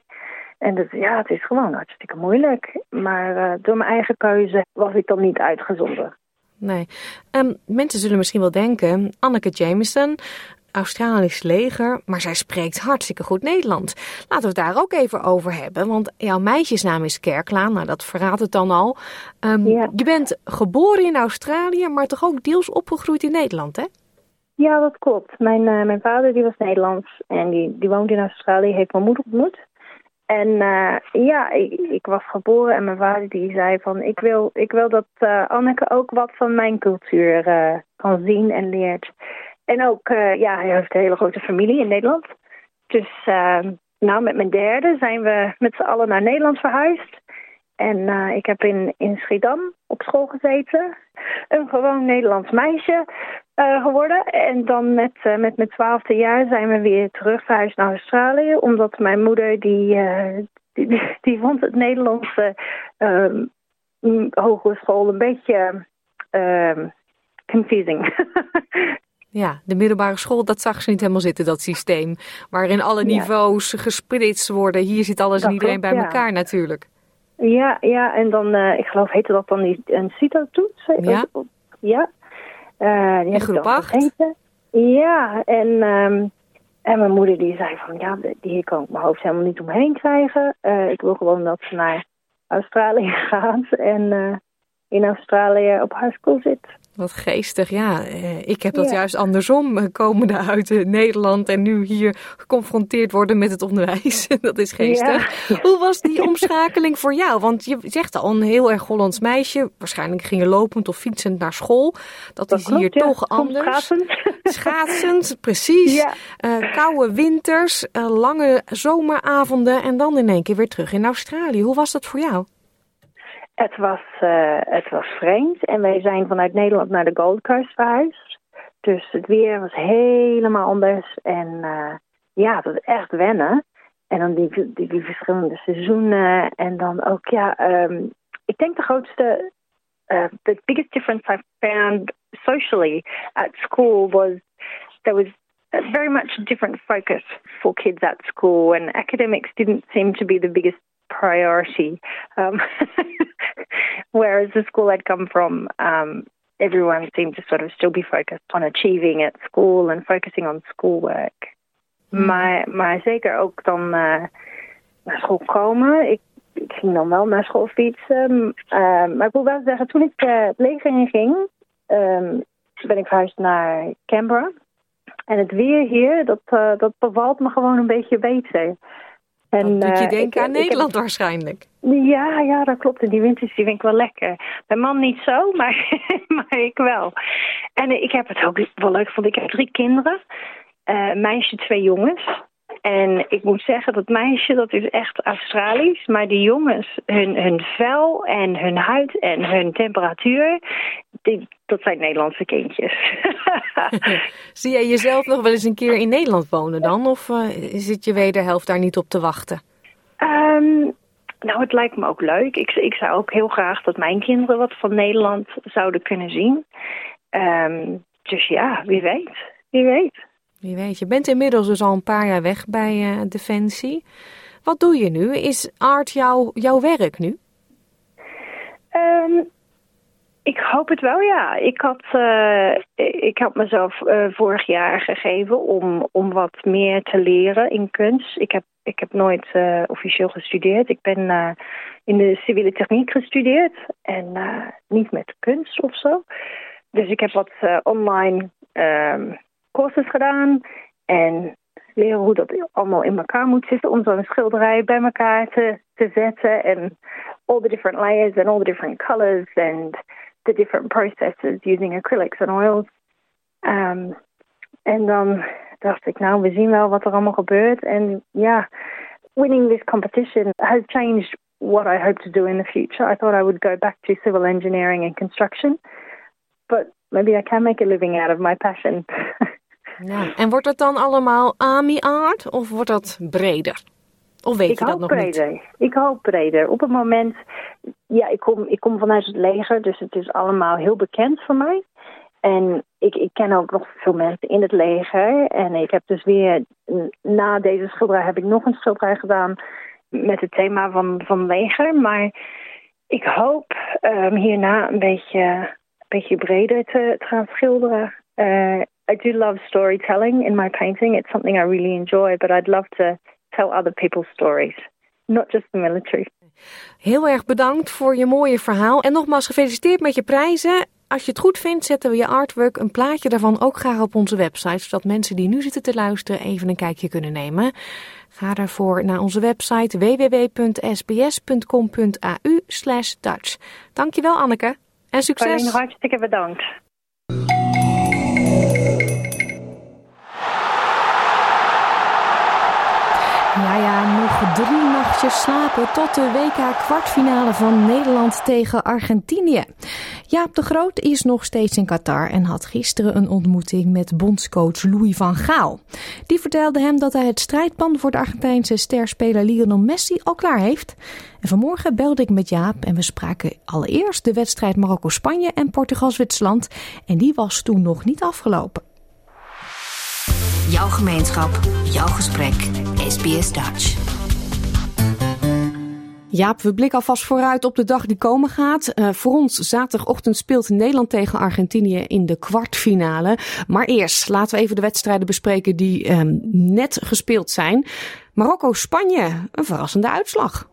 En dus, ja, het is gewoon hartstikke moeilijk. Maar uh, door mijn eigen keuze was ik dan niet uitgezonden. Nee. Um, mensen zullen misschien wel denken, Anneke Jameson, Australisch leger, maar zij spreekt hartstikke goed Nederlands. Laten we het daar ook even over hebben, want jouw meisjesnaam is Kerklaan, nou dat verraadt het dan al. Um, ja. Je bent geboren in Australië, maar toch ook deels opgegroeid in Nederland, hè? Ja, dat klopt. Mijn, uh, mijn vader die was Nederlands en die, die woont in Australië, heeft mijn moeder ontmoet. En uh, ja, ik, ik, was geboren en mijn vader die zei van ik wil, ik wil dat uh, Anneke ook wat van mijn cultuur kan zien en leert. En ook, ja, hij heeft een hele grote familie in Nederland. Dus nou, met mijn derde zijn we met z'n allen naar Nederland verhuisd. En ik heb in, in Schiedam op school gezeten. Een gewoon Nederlands meisje geworden. En dan met, met mijn twaalfde jaar zijn we weer terug verhuisd naar Australië. Omdat mijn moeder, die, die, die, vond het Nederlandse hogere school een beetje confusing. Ja, de middelbare school, dat zag ze niet helemaal zitten, dat systeem. Waarin alle niveaus gesplitst worden. Hier zit alles dat en iedereen klopt, bij elkaar ja. natuurlijk. Ja, ja, en dan, ik geloof, heette dat dan die, een CITO-toets? Ja. Ja. Uh, die in groep 8? Ja, en, um, en mijn moeder die zei van, ja, die kan ik mijn hoofd helemaal niet omheen krijgen. Uh, ik wil gewoon dat ze naar Australië gaat en in Australië op high school zit. Wat geestig, ja. Ik heb dat ja. juist andersom, komende uit Nederland en nu hier geconfronteerd worden met het onderwijs. dat is geestig. Ja. Hoe was die omschakeling voor jou? Want je zegt al een heel erg Hollands meisje. Waarschijnlijk ging je lopend of fietsend naar school. Dat, dat is klopt, hier ja. toch anders. Schaatsend. Schaatsend, precies. Uh, koude winters, uh, lange zomeravonden en dan in één keer weer terug in Australië. Hoe was dat voor jou? Het was, uh, het was vreemd en wij zijn vanuit Nederland naar de Gold Coast verhuisd. Dus het weer was helemaal anders en uh, ja, het was echt wennen. En dan die, die, verschillende seizoenen en dan ook, ja, um, ik denk de grootste, uh, the biggest difference I found socially at school was there was very much a different focus for kids at school and academics didn't seem to be the biggest priority. Um, whereas the school I'd come from, um, everyone seemed to sort of still be focused on achieving at school and focusing on schoolwork. Mm. Maar, maar zeker ook dan uh, naar school komen. Ik, ik ging dan wel naar school fietsen. Uh, maar ik wil wel zeggen, toen ik uh, het leger in ging, um, ben ik verhuisd naar Canberra. En het weer hier, dat, uh, dat bevalt me gewoon een beetje beter. En, dat doet je denken uh, aan Nederland heb, waarschijnlijk. Ja, ja, dat klopt. En die winters die vind ik wel lekker. Mijn man niet zo, maar, maar ik wel. En ik heb het ook wel leuk gevonden. Ik heb drie kinderen. Uh, meisje, twee jongens. En ik moet zeggen, dat meisje dat is echt Australisch. Maar die jongens, hun, hun vel en hun huid en hun temperatuur... Die, dat zijn Nederlandse kindjes. Zie jij jezelf nog wel eens een keer in Nederland wonen dan? Of uh, zit je wederhelft daar niet op te wachten? Um, nou, het lijkt me ook leuk. Ik, ik zou ook heel graag dat mijn kinderen wat van Nederland zouden kunnen zien. Um, dus ja, wie weet. Wie weet. Wie weet. Je bent inmiddels dus al een paar jaar weg bij uh, Defensie. Wat doe je nu? Is art jouw jouw werk nu? Um, ik hoop het wel, ja. Ik had, uh, ik had mezelf uh, vorig jaar gegeven om, om wat meer te leren in kunst. Ik heb, ik heb nooit officieel gestudeerd. Ik ben in de civiele techniek gestudeerd en niet met kunst of zo. Dus ik heb wat online um, cursus gedaan en leren hoe dat allemaal in elkaar moet zitten om zo'n schilderij bij elkaar te, te zetten. En all the different layers and all the different colors and the different processes using acrylics and oils. Um, en dan dacht ik, nou, we zien wel wat er allemaal gebeurt. En ja, winning this competition has changed what I hope to do in the future. I thought I would go back to civil engineering and construction. But maybe I can make a living out of my passion. ja, en wordt het dan allemaal AMI art of wordt dat breder? Of weet ik je dat nog breder. niet? Ik hoop breder. Op het moment ja, ik kom, ik kom vanuit het leger, dus het is allemaal heel bekend voor mij. En ik, ik ken ook nog veel mensen in het leger. En ik heb dus weer, na deze schilderij heb ik nog een schilderij gedaan met het thema van, van leger. Maar ik hoop um, hierna een beetje, een beetje breder te, te gaan schilderen. Uh, I do love storytelling in my painting. It's something I really enjoy, but I'd love to tell other people's stories, not just the military. Heel erg bedankt voor je mooie verhaal. En nogmaals gefeliciteerd met je prijzen. Als je het goed vindt, zetten we je artwork, een plaatje daarvan ook graag op onze website, zodat mensen die nu zitten te luisteren even een kijkje kunnen nemen. Ga daarvoor naar onze website www.sbs.com.au Dutch. Dankjewel Anneke en succes! Hartstikke bedankt. 你还。Drie nachtjes slapen tot de WK-kwartfinale van Nederland tegen Argentinië. Jaap de Groot is nog steeds in Qatar en had gisteren een ontmoeting met bondscoach Louis van Gaal. Die vertelde hem dat hij het strijdplan voor de Argentijnse sterspeler Lionel Messi al klaar heeft. En vanmorgen belde ik met Jaap en we spraken allereerst de wedstrijd Marokko-Spanje en Portugal-Zwitserland. En die was toen nog niet afgelopen. Jouw gemeenschap, jouw gesprek, SBS Dutch. Jaap, we blikken alvast vooruit op de dag die komen gaat. Uh, voor ons zaterdagochtend speelt Nederland tegen Argentinië in de kwartfinale. Maar eerst laten we even de wedstrijden bespreken die um, net gespeeld zijn. Marokko-Spanje, een verrassende uitslag.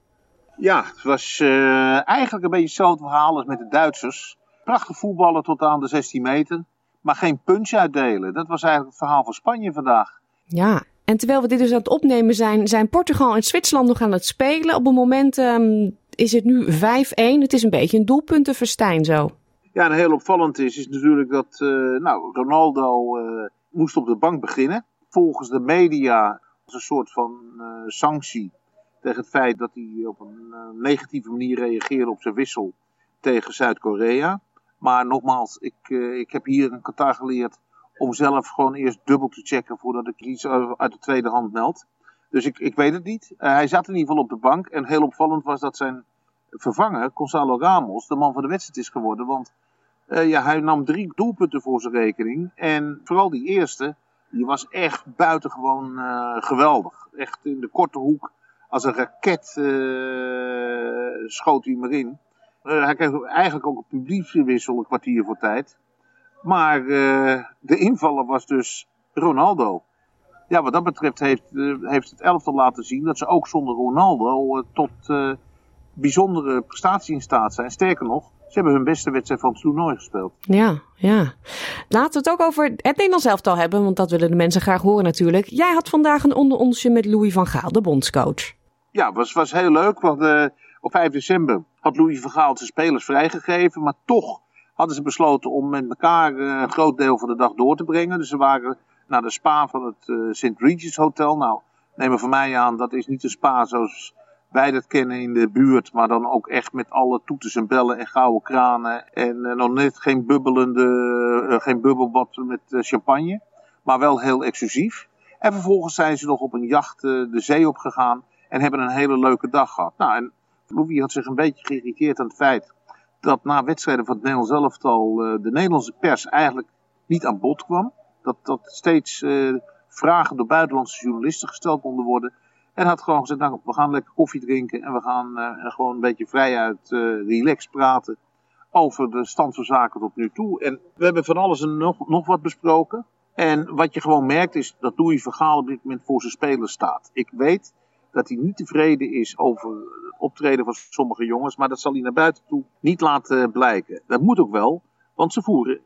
Ja, het was uh, eigenlijk een beetje hetzelfde verhaal als met de Duitsers. Prachtig voetballen tot aan de 16 meter maar geen punch uitdelen. Dat was eigenlijk het verhaal van Spanje vandaag. Ja, en terwijl we dit dus aan het opnemen zijn, zijn Portugal en Zwitserland nog aan het spelen. Op het moment um, is het nu 5-1. Het is een beetje een doelpuntenverstijn zo. Ja, en heel opvallend is, is natuurlijk dat uh, nou, Ronaldo uh, moest op de bank beginnen. Volgens de media als een soort van uh, sanctie tegen het feit dat hij op een negatieve manier reageerde op zijn wissel tegen Zuid-Korea. Maar nogmaals, ik, ik heb hier in Qatar geleerd om zelf gewoon eerst dubbel te checken voordat ik iets uit de tweede hand meld. Dus ik, ik weet het niet. Uh, hij zat in ieder geval op de bank. En heel opvallend was dat zijn vervanger, Gonzalo Ramos, de man van de wedstrijd is geworden. Want uh, ja, hij nam drie doelpunten voor zijn rekening. En vooral die eerste, die was echt buitengewoon geweldig. Echt in de korte hoek, als een raket schoot hij maar in. Uh, hij kreeg eigenlijk ook een publiekswissel een kwartier voor tijd. Maar uh, de invaller was dus Ronaldo. Ja, wat dat betreft heeft, uh, heeft het elftal laten zien dat ze ook zonder Ronaldo tot bijzondere prestaties in staat zijn. Sterker nog, ze hebben hun beste wedstrijd van het toernooi gespeeld. Ja, ja. Laten we het ook over het Nederlands elftal hebben, want dat willen de mensen graag horen natuurlijk. Jij had vandaag een onderontje met Louis van Gaal, de bondscoach. Ja, was, was heel leuk, want op 5 december had Louis van Gaal zijn spelers vrijgegeven. Maar toch hadden ze besloten om met elkaar uh, een groot deel van de dag door te brengen. Dus ze waren naar de spa van het uh, St. Regis Hotel. Nou, neem er van mij aan, dat is niet een spa zoals wij dat kennen in de buurt. Maar dan ook echt met alle toeters en bellen en gouden kranen. En uh, nog net geen bubbelende, geen bubbelbad met champagne. Maar wel heel exclusief. En vervolgens zijn ze nog op een jacht de zee opgegaan. En hebben een hele leuke dag gehad. Nou, en Louis had zich een beetje geïrriteerd aan het feit dat na wedstrijden van het Nederlands elftal uh, de Nederlandse pers eigenlijk niet aan bod kwam. Dat, dat steeds uh, vragen door buitenlandse journalisten gesteld konden worden. En had gewoon gezegd, nou, we gaan lekker koffie drinken en we gaan uh, gewoon een beetje vrijuit relaxed praten over de stand van zaken tot nu toe. En we hebben van alles en nog, nog wat besproken. En wat je gewoon merkt is dat Louis Vergaal op dit moment voor zijn spelers staat. Ik weet dat hij niet tevreden is over optreden van sommige jongens, maar dat zal hij naar buiten toe niet laten blijken. Dat moet ook wel, want ze voeren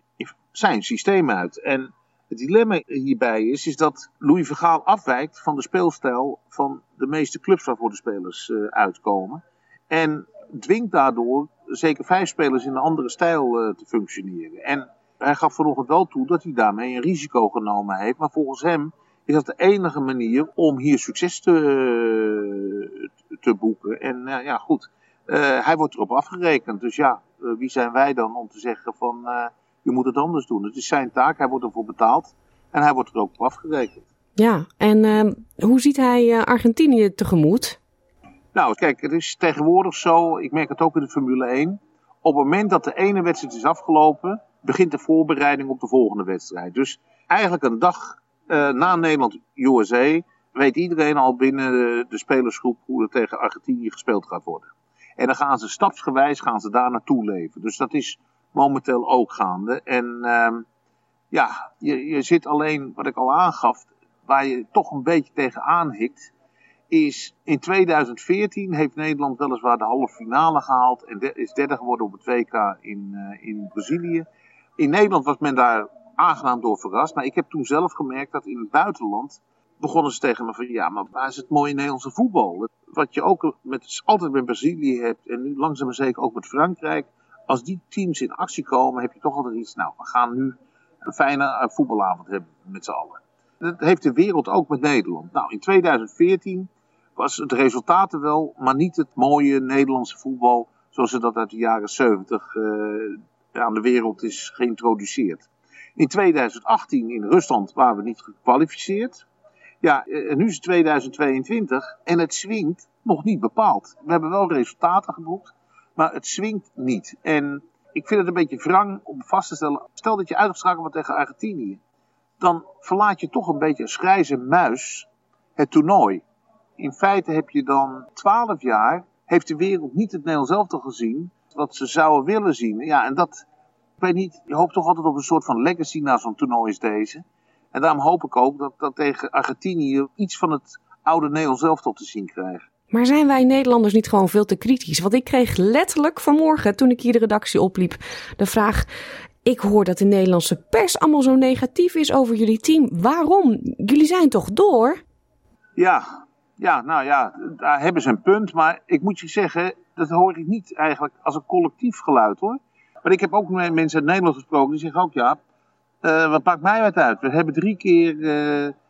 zijn systeem uit. En het dilemma hierbij is, is dat Louis Vergaal afwijkt van de speelstijl van de meeste clubs waarvoor de spelers uh, uitkomen. En dwingt daardoor zeker vijf spelers in een andere stijl uh, te functioneren. En hij gaf vanochtend wel toe dat hij daarmee een risico genomen heeft. Maar volgens hem is dat de enige manier om hier succes te, te boeken. En uh, ja, goed, uh, hij wordt erop afgerekend. Dus ja, uh, wie zijn wij dan om te zeggen van je moet het anders doen. Het is zijn taak, hij wordt ervoor betaald en hij wordt er ook op afgerekend. Ja, en hoe ziet hij Argentinië tegemoet? Nou, kijk, het is tegenwoordig zo, ik merk het ook in de Formule 1. Op het moment dat de ene wedstrijd is afgelopen, begint de voorbereiding op de volgende wedstrijd. Dus eigenlijk een dag na Nederland-USA weet iedereen al binnen de, spelersgroep hoe er tegen Argentinië gespeeld gaat worden. En dan gaan ze stapsgewijs gaan ze daar naartoe leven. Dus dat is momenteel ook gaande. En uh, ja, je, je zit alleen, wat ik al aangaf, waar je toch een beetje tegen aanhikt, is in 2014 heeft Nederland weliswaar de halve finale gehaald en is derde geworden op het WK in, uh, in Brazilië. In Nederland was men daar aangenaam door verrast, maar ik heb toen zelf gemerkt dat in het buitenland begonnen ze tegen me van ja, maar waar is het mooie Nederlandse voetbal? Wat je ook met, altijd met Brazilië hebt en nu langzaam maar zeker ook met Frankrijk. Als die teams in actie komen, heb je toch altijd iets. Nou, we gaan nu een fijne uh, voetbalavond hebben met z'n allen. Dat heeft de wereld ook met Nederland. Nou, in 2014 was het resultaat er wel, maar niet het mooie Nederlandse voetbal zoals ze dat uit de jaren 70 uh, aan de wereld is geïntroduceerd. In 2018 in Rusland waren we niet gekwalificeerd. Ja, en nu is het 2022 en het swingt nog niet bepaald. We hebben wel resultaten geboekt, maar het swingt niet. En ik vind het een beetje wrang om vast te stellen. Stel dat je uitgeschakeld wordt tegen Argentinië. Dan verlaat je toch een beetje als grijze muis het toernooi. In feite heb je dan 12 jaar, heeft de wereld niet het Nederlands gezien. Wat ze zouden willen zien. Ja, en dat, ik weet niet, je hoopt toch altijd op een soort van legacy na zo'n toernooi als deze. En daarom hoop ik ook dat, dat tegen Argentinië iets van het oude Nederlands elftal te zien krijgen. Maar zijn wij Nederlanders niet gewoon veel te kritisch? Want ik kreeg letterlijk vanmorgen, toen ik hier de redactie opliep, de vraag: ik hoor dat de Nederlandse pers allemaal zo negatief is over jullie team. Waarom? Jullie zijn toch door? Ja, ja, nou ja, daar hebben ze een punt. Maar ik moet je zeggen, dat hoor ik niet eigenlijk als een collectief geluid hoor. Maar ik heb ook met mensen uit Nederland gesproken, die zeggen ook ja, uh, wat maakt mij wat uit? We hebben drie keer uh,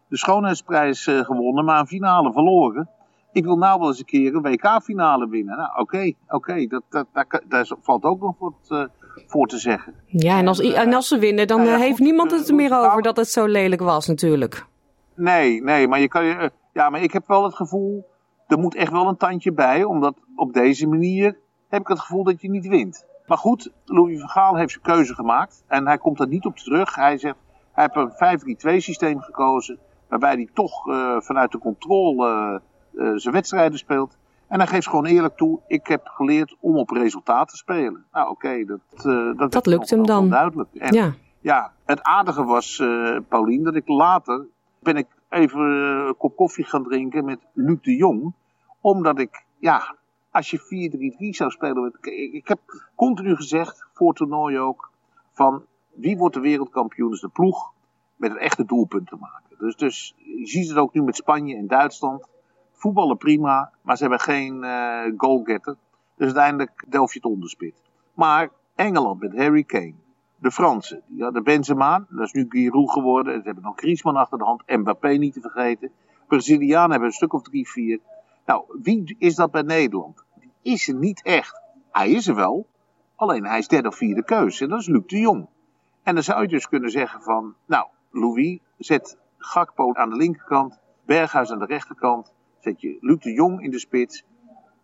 de schoonheidsprijs uh, gewonnen, maar een finale verloren. Ik wil nou wel eens een keer een WK-finale winnen. Nou, oké, okay, oké, okay, dat, dat, daar, daar, valt ook nog wat voor te zeggen. Ja, en als, en als ze winnen, dan nou ja, heeft goed, niemand het er meer over dat het zo lelijk was natuurlijk. Nee, nee, maar je kan. Ja, maar ik heb wel het gevoel, er moet echt wel een tandje bij, omdat op deze manier heb ik het gevoel dat je niet wint. Maar goed, Louis van Gaal heeft zijn keuze gemaakt en hij komt er niet op terug. Hij zegt, hij heeft een 5-3-2 systeem gekozen, waarbij hij toch uh, vanuit de controle uh, zijn wedstrijden speelt. En hij geeft gewoon eerlijk toe, ik heb geleerd om op resultaat te spelen. Nou oké, okay, dat, dat, dat lukt hem dan. Duidelijk. En, ja. ja, het aardige was, Paulien, dat ik later ben ik even een kop koffie gaan drinken met Luc de Jong. Omdat ik, ja, als je 4-3-3 zou spelen. Ik heb continu gezegd, voor het toernooi ook, van wie wordt de wereldkampioen? Dus de ploeg met een echte doelpunt te maken. Dus, dus je ziet het ook nu met Spanje en Duitsland. Voetballen prima, maar ze hebben geen uh, goalgetter. Dus uiteindelijk delf je het onderspit. Maar Engeland met Harry Kane. De Fransen, die hadden Benzema, dat is nu Giroud geworden. Ze hebben nog Griezmann achter de hand, Mbappé niet te vergeten. Brazilianen hebben een stuk of drie, vier. Nou, wie is dat bij Nederland? Die is er niet echt. Hij is er wel, alleen hij is derde of vierde keus. En dat is Luc de Jong. En dan zou je dus kunnen zeggen van, nou, Louis, zet Gakpo aan de linkerkant, Berghuis aan de rechterkant, zet je Luc de Jong in de spits,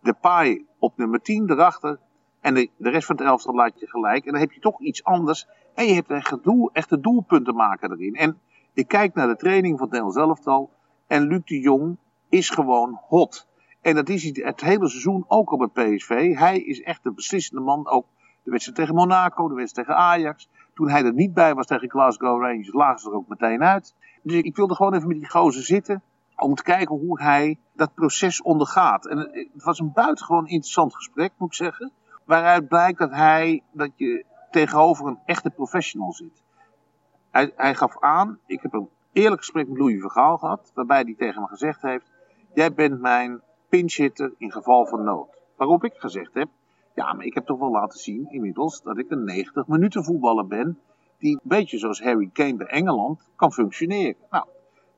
de Paai op nummer 10 erachter, en de, de rest van het elftal laat je gelijk. En dan heb je toch iets anders. En je hebt echt, doel, echt de doelpunten maken erin. En ik kijk naar de training van het Nederlands elftal. En Luc de Jong is gewoon hot. En dat is het hele seizoen ook op het PSV. Hij is echt de beslissende man. Ook de wedstrijd tegen Monaco, de wedstrijd tegen Ajax. Toen hij er niet bij was tegen Glasgow Rangers, lagen ze er ook meteen uit. Dus ik wilde gewoon even met die gozer zitten. Om te kijken hoe hij dat proces ondergaat. En het was een buitengewoon interessant gesprek, moet ik zeggen. Waaruit blijkt dat hij, dat je tegenover een echte professional zit. Hij, hij gaf aan, ik heb een eerlijk gesprek met Louis Vergaal gehad. Waarbij hij tegen me gezegd heeft, jij bent mijn pinchhitter in geval van nood. Waarop ik gezegd heb, ja, maar ik heb toch wel laten zien inmiddels dat ik een 90 minuten voetballer ben. Die een beetje zoals Harry Kane bij Engeland kan functioneren. Nou,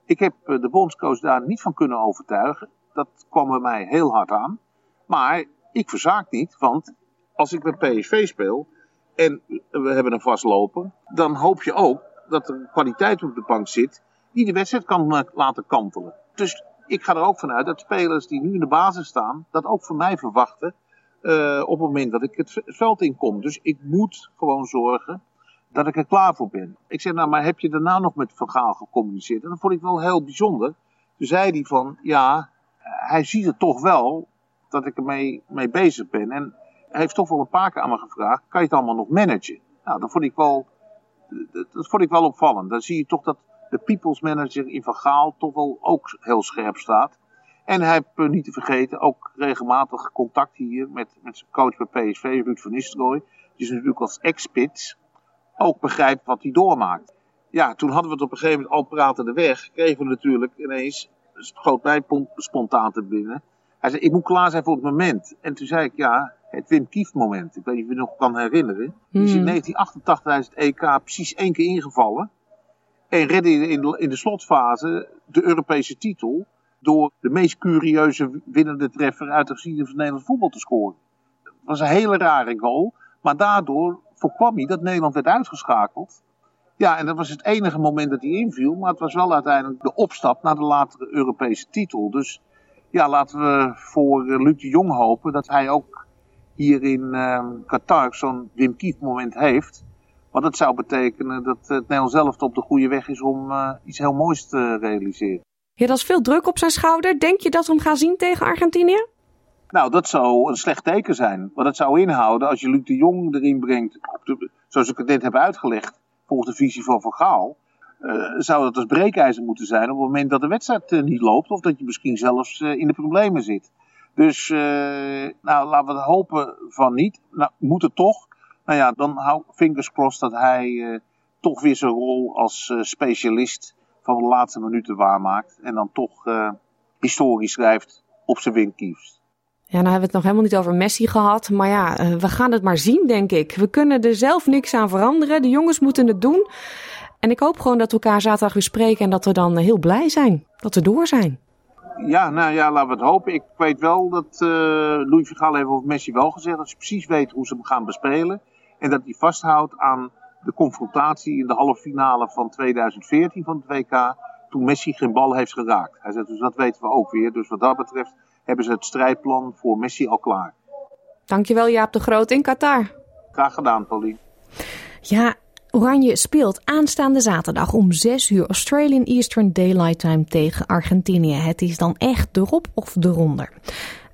ik heb eh, de bondscoach daar niet van kunnen overtuigen. Dat kwam bij mij heel hard aan. Maar ik verzaak niet, want als ik met PSV speel en we hebben een vastloper, dan hoop je ook dat er kwaliteit op de bank zit die de wedstrijd kan laten kantelen. Dus ik ga er ook vanuit dat spelers die nu in de basis staan, dat ook van mij verwachten uh, op het moment dat ik het veld in kom. Dus ik moet gewoon zorgen dat ik er klaar voor ben. Ik zeg, nou, maar heb je daarna nog met Van Gaal gecommuniceerd? En dat vond ik wel heel bijzonder. Toen zei hij van, ja, hij ziet het toch wel dat ik ermee mee bezig ben. En hij heeft toch wel een paar keer aan me gevraagd, kan je het allemaal nog managen? Nou, dat vond ik wel, dat vond ik wel opvallend. Dan zie je toch dat de people's manager in Van Gaal toch wel ook heel scherp staat. En hij heeft niet te vergeten ook regelmatig contact hier met, met zijn coach bij PSV, Ruud van Nistelrooy. Die is natuurlijk als ex-spits ook begrijpt wat hij doormaakt. Ja, toen hadden we het op een gegeven moment al pratende weg. Kregen we natuurlijk ineens, schoot mij spontaan te binnen. Hij zei, ik moet klaar zijn voor het moment. En toen zei ik, ja, het Wim Kief moment. Ik weet niet of je het nog kan herinneren. Die is in 1988 tijdens het EK precies één keer ingevallen. En redde in in de slotfase de Europese titel. Door de meest curieuze winnende treffer uit de geschiedenis van Nederlands voetbal te scoren. Dat was een hele rare goal. Maar daardoor voorkwam hij dat Nederland werd uitgeschakeld. Ja, en dat was het enige moment dat hij inviel. Maar het was wel uiteindelijk de opstap naar de latere Europese titel. Dus ja, laten we voor uh, Luc de Jong hopen dat hij ook hier in uh, Qatar zo'n Wim Kief moment heeft. Want dat zou betekenen dat het Nederland zelf op de goede weg is om uh, iets heel moois te realiseren. Ja, dat is veel druk op zijn schouder. Denk je dat we hem gaan zien tegen Argentinië? Nou, dat zou een slecht teken zijn. Want dat zou inhouden, als je Luc de Jong erin brengt, zoals ik het net heb uitgelegd, volgens de visie van Van Gaal, uh, zou dat als breekijzer moeten zijn op het moment dat de wedstrijd uh, niet loopt. Of dat je misschien zelfs in de problemen zit. Dus, nou, laten we hopen van niet. Nou, moet het toch. Nou ja, dan hou fingers crossed dat hij toch weer zijn rol als specialist van de laatste minuten waarmaakt. En dan toch historie schrijft op zijn winkiefst. Ja, nou hebben we het nog helemaal niet over Messi gehad. Maar ja, eh, we gaan het maar zien, denk ik. We kunnen er zelf niks aan veranderen. De jongens moeten het doen. En ik hoop gewoon dat we elkaar zaterdag weer spreken en dat we dan heel blij zijn. Dat we door zijn. Ja, nou ja, laten we het hopen. Ik weet wel dat uh, Louis Vergaal heeft over Messi wel gezegd dat ze precies weet hoe ze hem gaan bespelen. En dat hij vasthoudt aan de confrontatie in de halve finale van 2014 van het WK. Toen Messi geen bal heeft geraakt. Hij zegt, dus dat weten we ook weer. Dus wat dat betreft hebben ze het strijdplan voor Messi al klaar. Dankjewel Jaap de Groot in Qatar. Graag gedaan, Pauline. Ja, Oranje speelt aanstaande zaterdag om 6 uur Australian Eastern Daylight Time tegen Argentinië. Het is dan echt erop of eronder.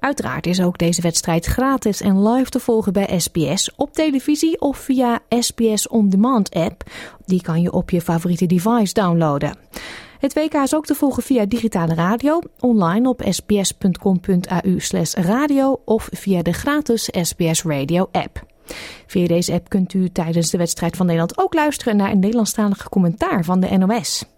Uiteraard is ook deze wedstrijd gratis en live te volgen bij SBS op televisie of via SBS On Demand app. Die kan je op je favoriete device downloaden. Het WK is ook te volgen via digitale radio, online op sbs.com.au radio of via de gratis SBS Radio app. Via deze app kunt u tijdens de wedstrijd van Nederland ook luisteren naar een Nederlandstalige commentaar van de NOS.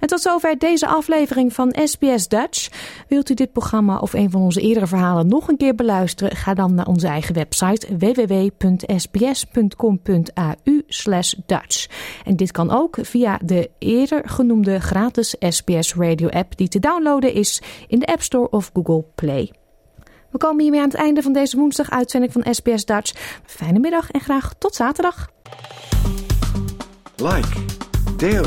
En tot zover deze aflevering van SBS Dutch. Wilt u dit programma of een van onze eerdere verhalen nog een keer beluisteren? Ga dan naar onze eigen website www.sbs.com.au Dutch. En dit kan ook via de eerder genoemde gratis SBS Radio app die te downloaden is in de App Store of Google Play. We komen hiermee aan het einde van deze woensdag uitzending van SBS Dutch. Fijne middag en graag tot zaterdag. Like, deel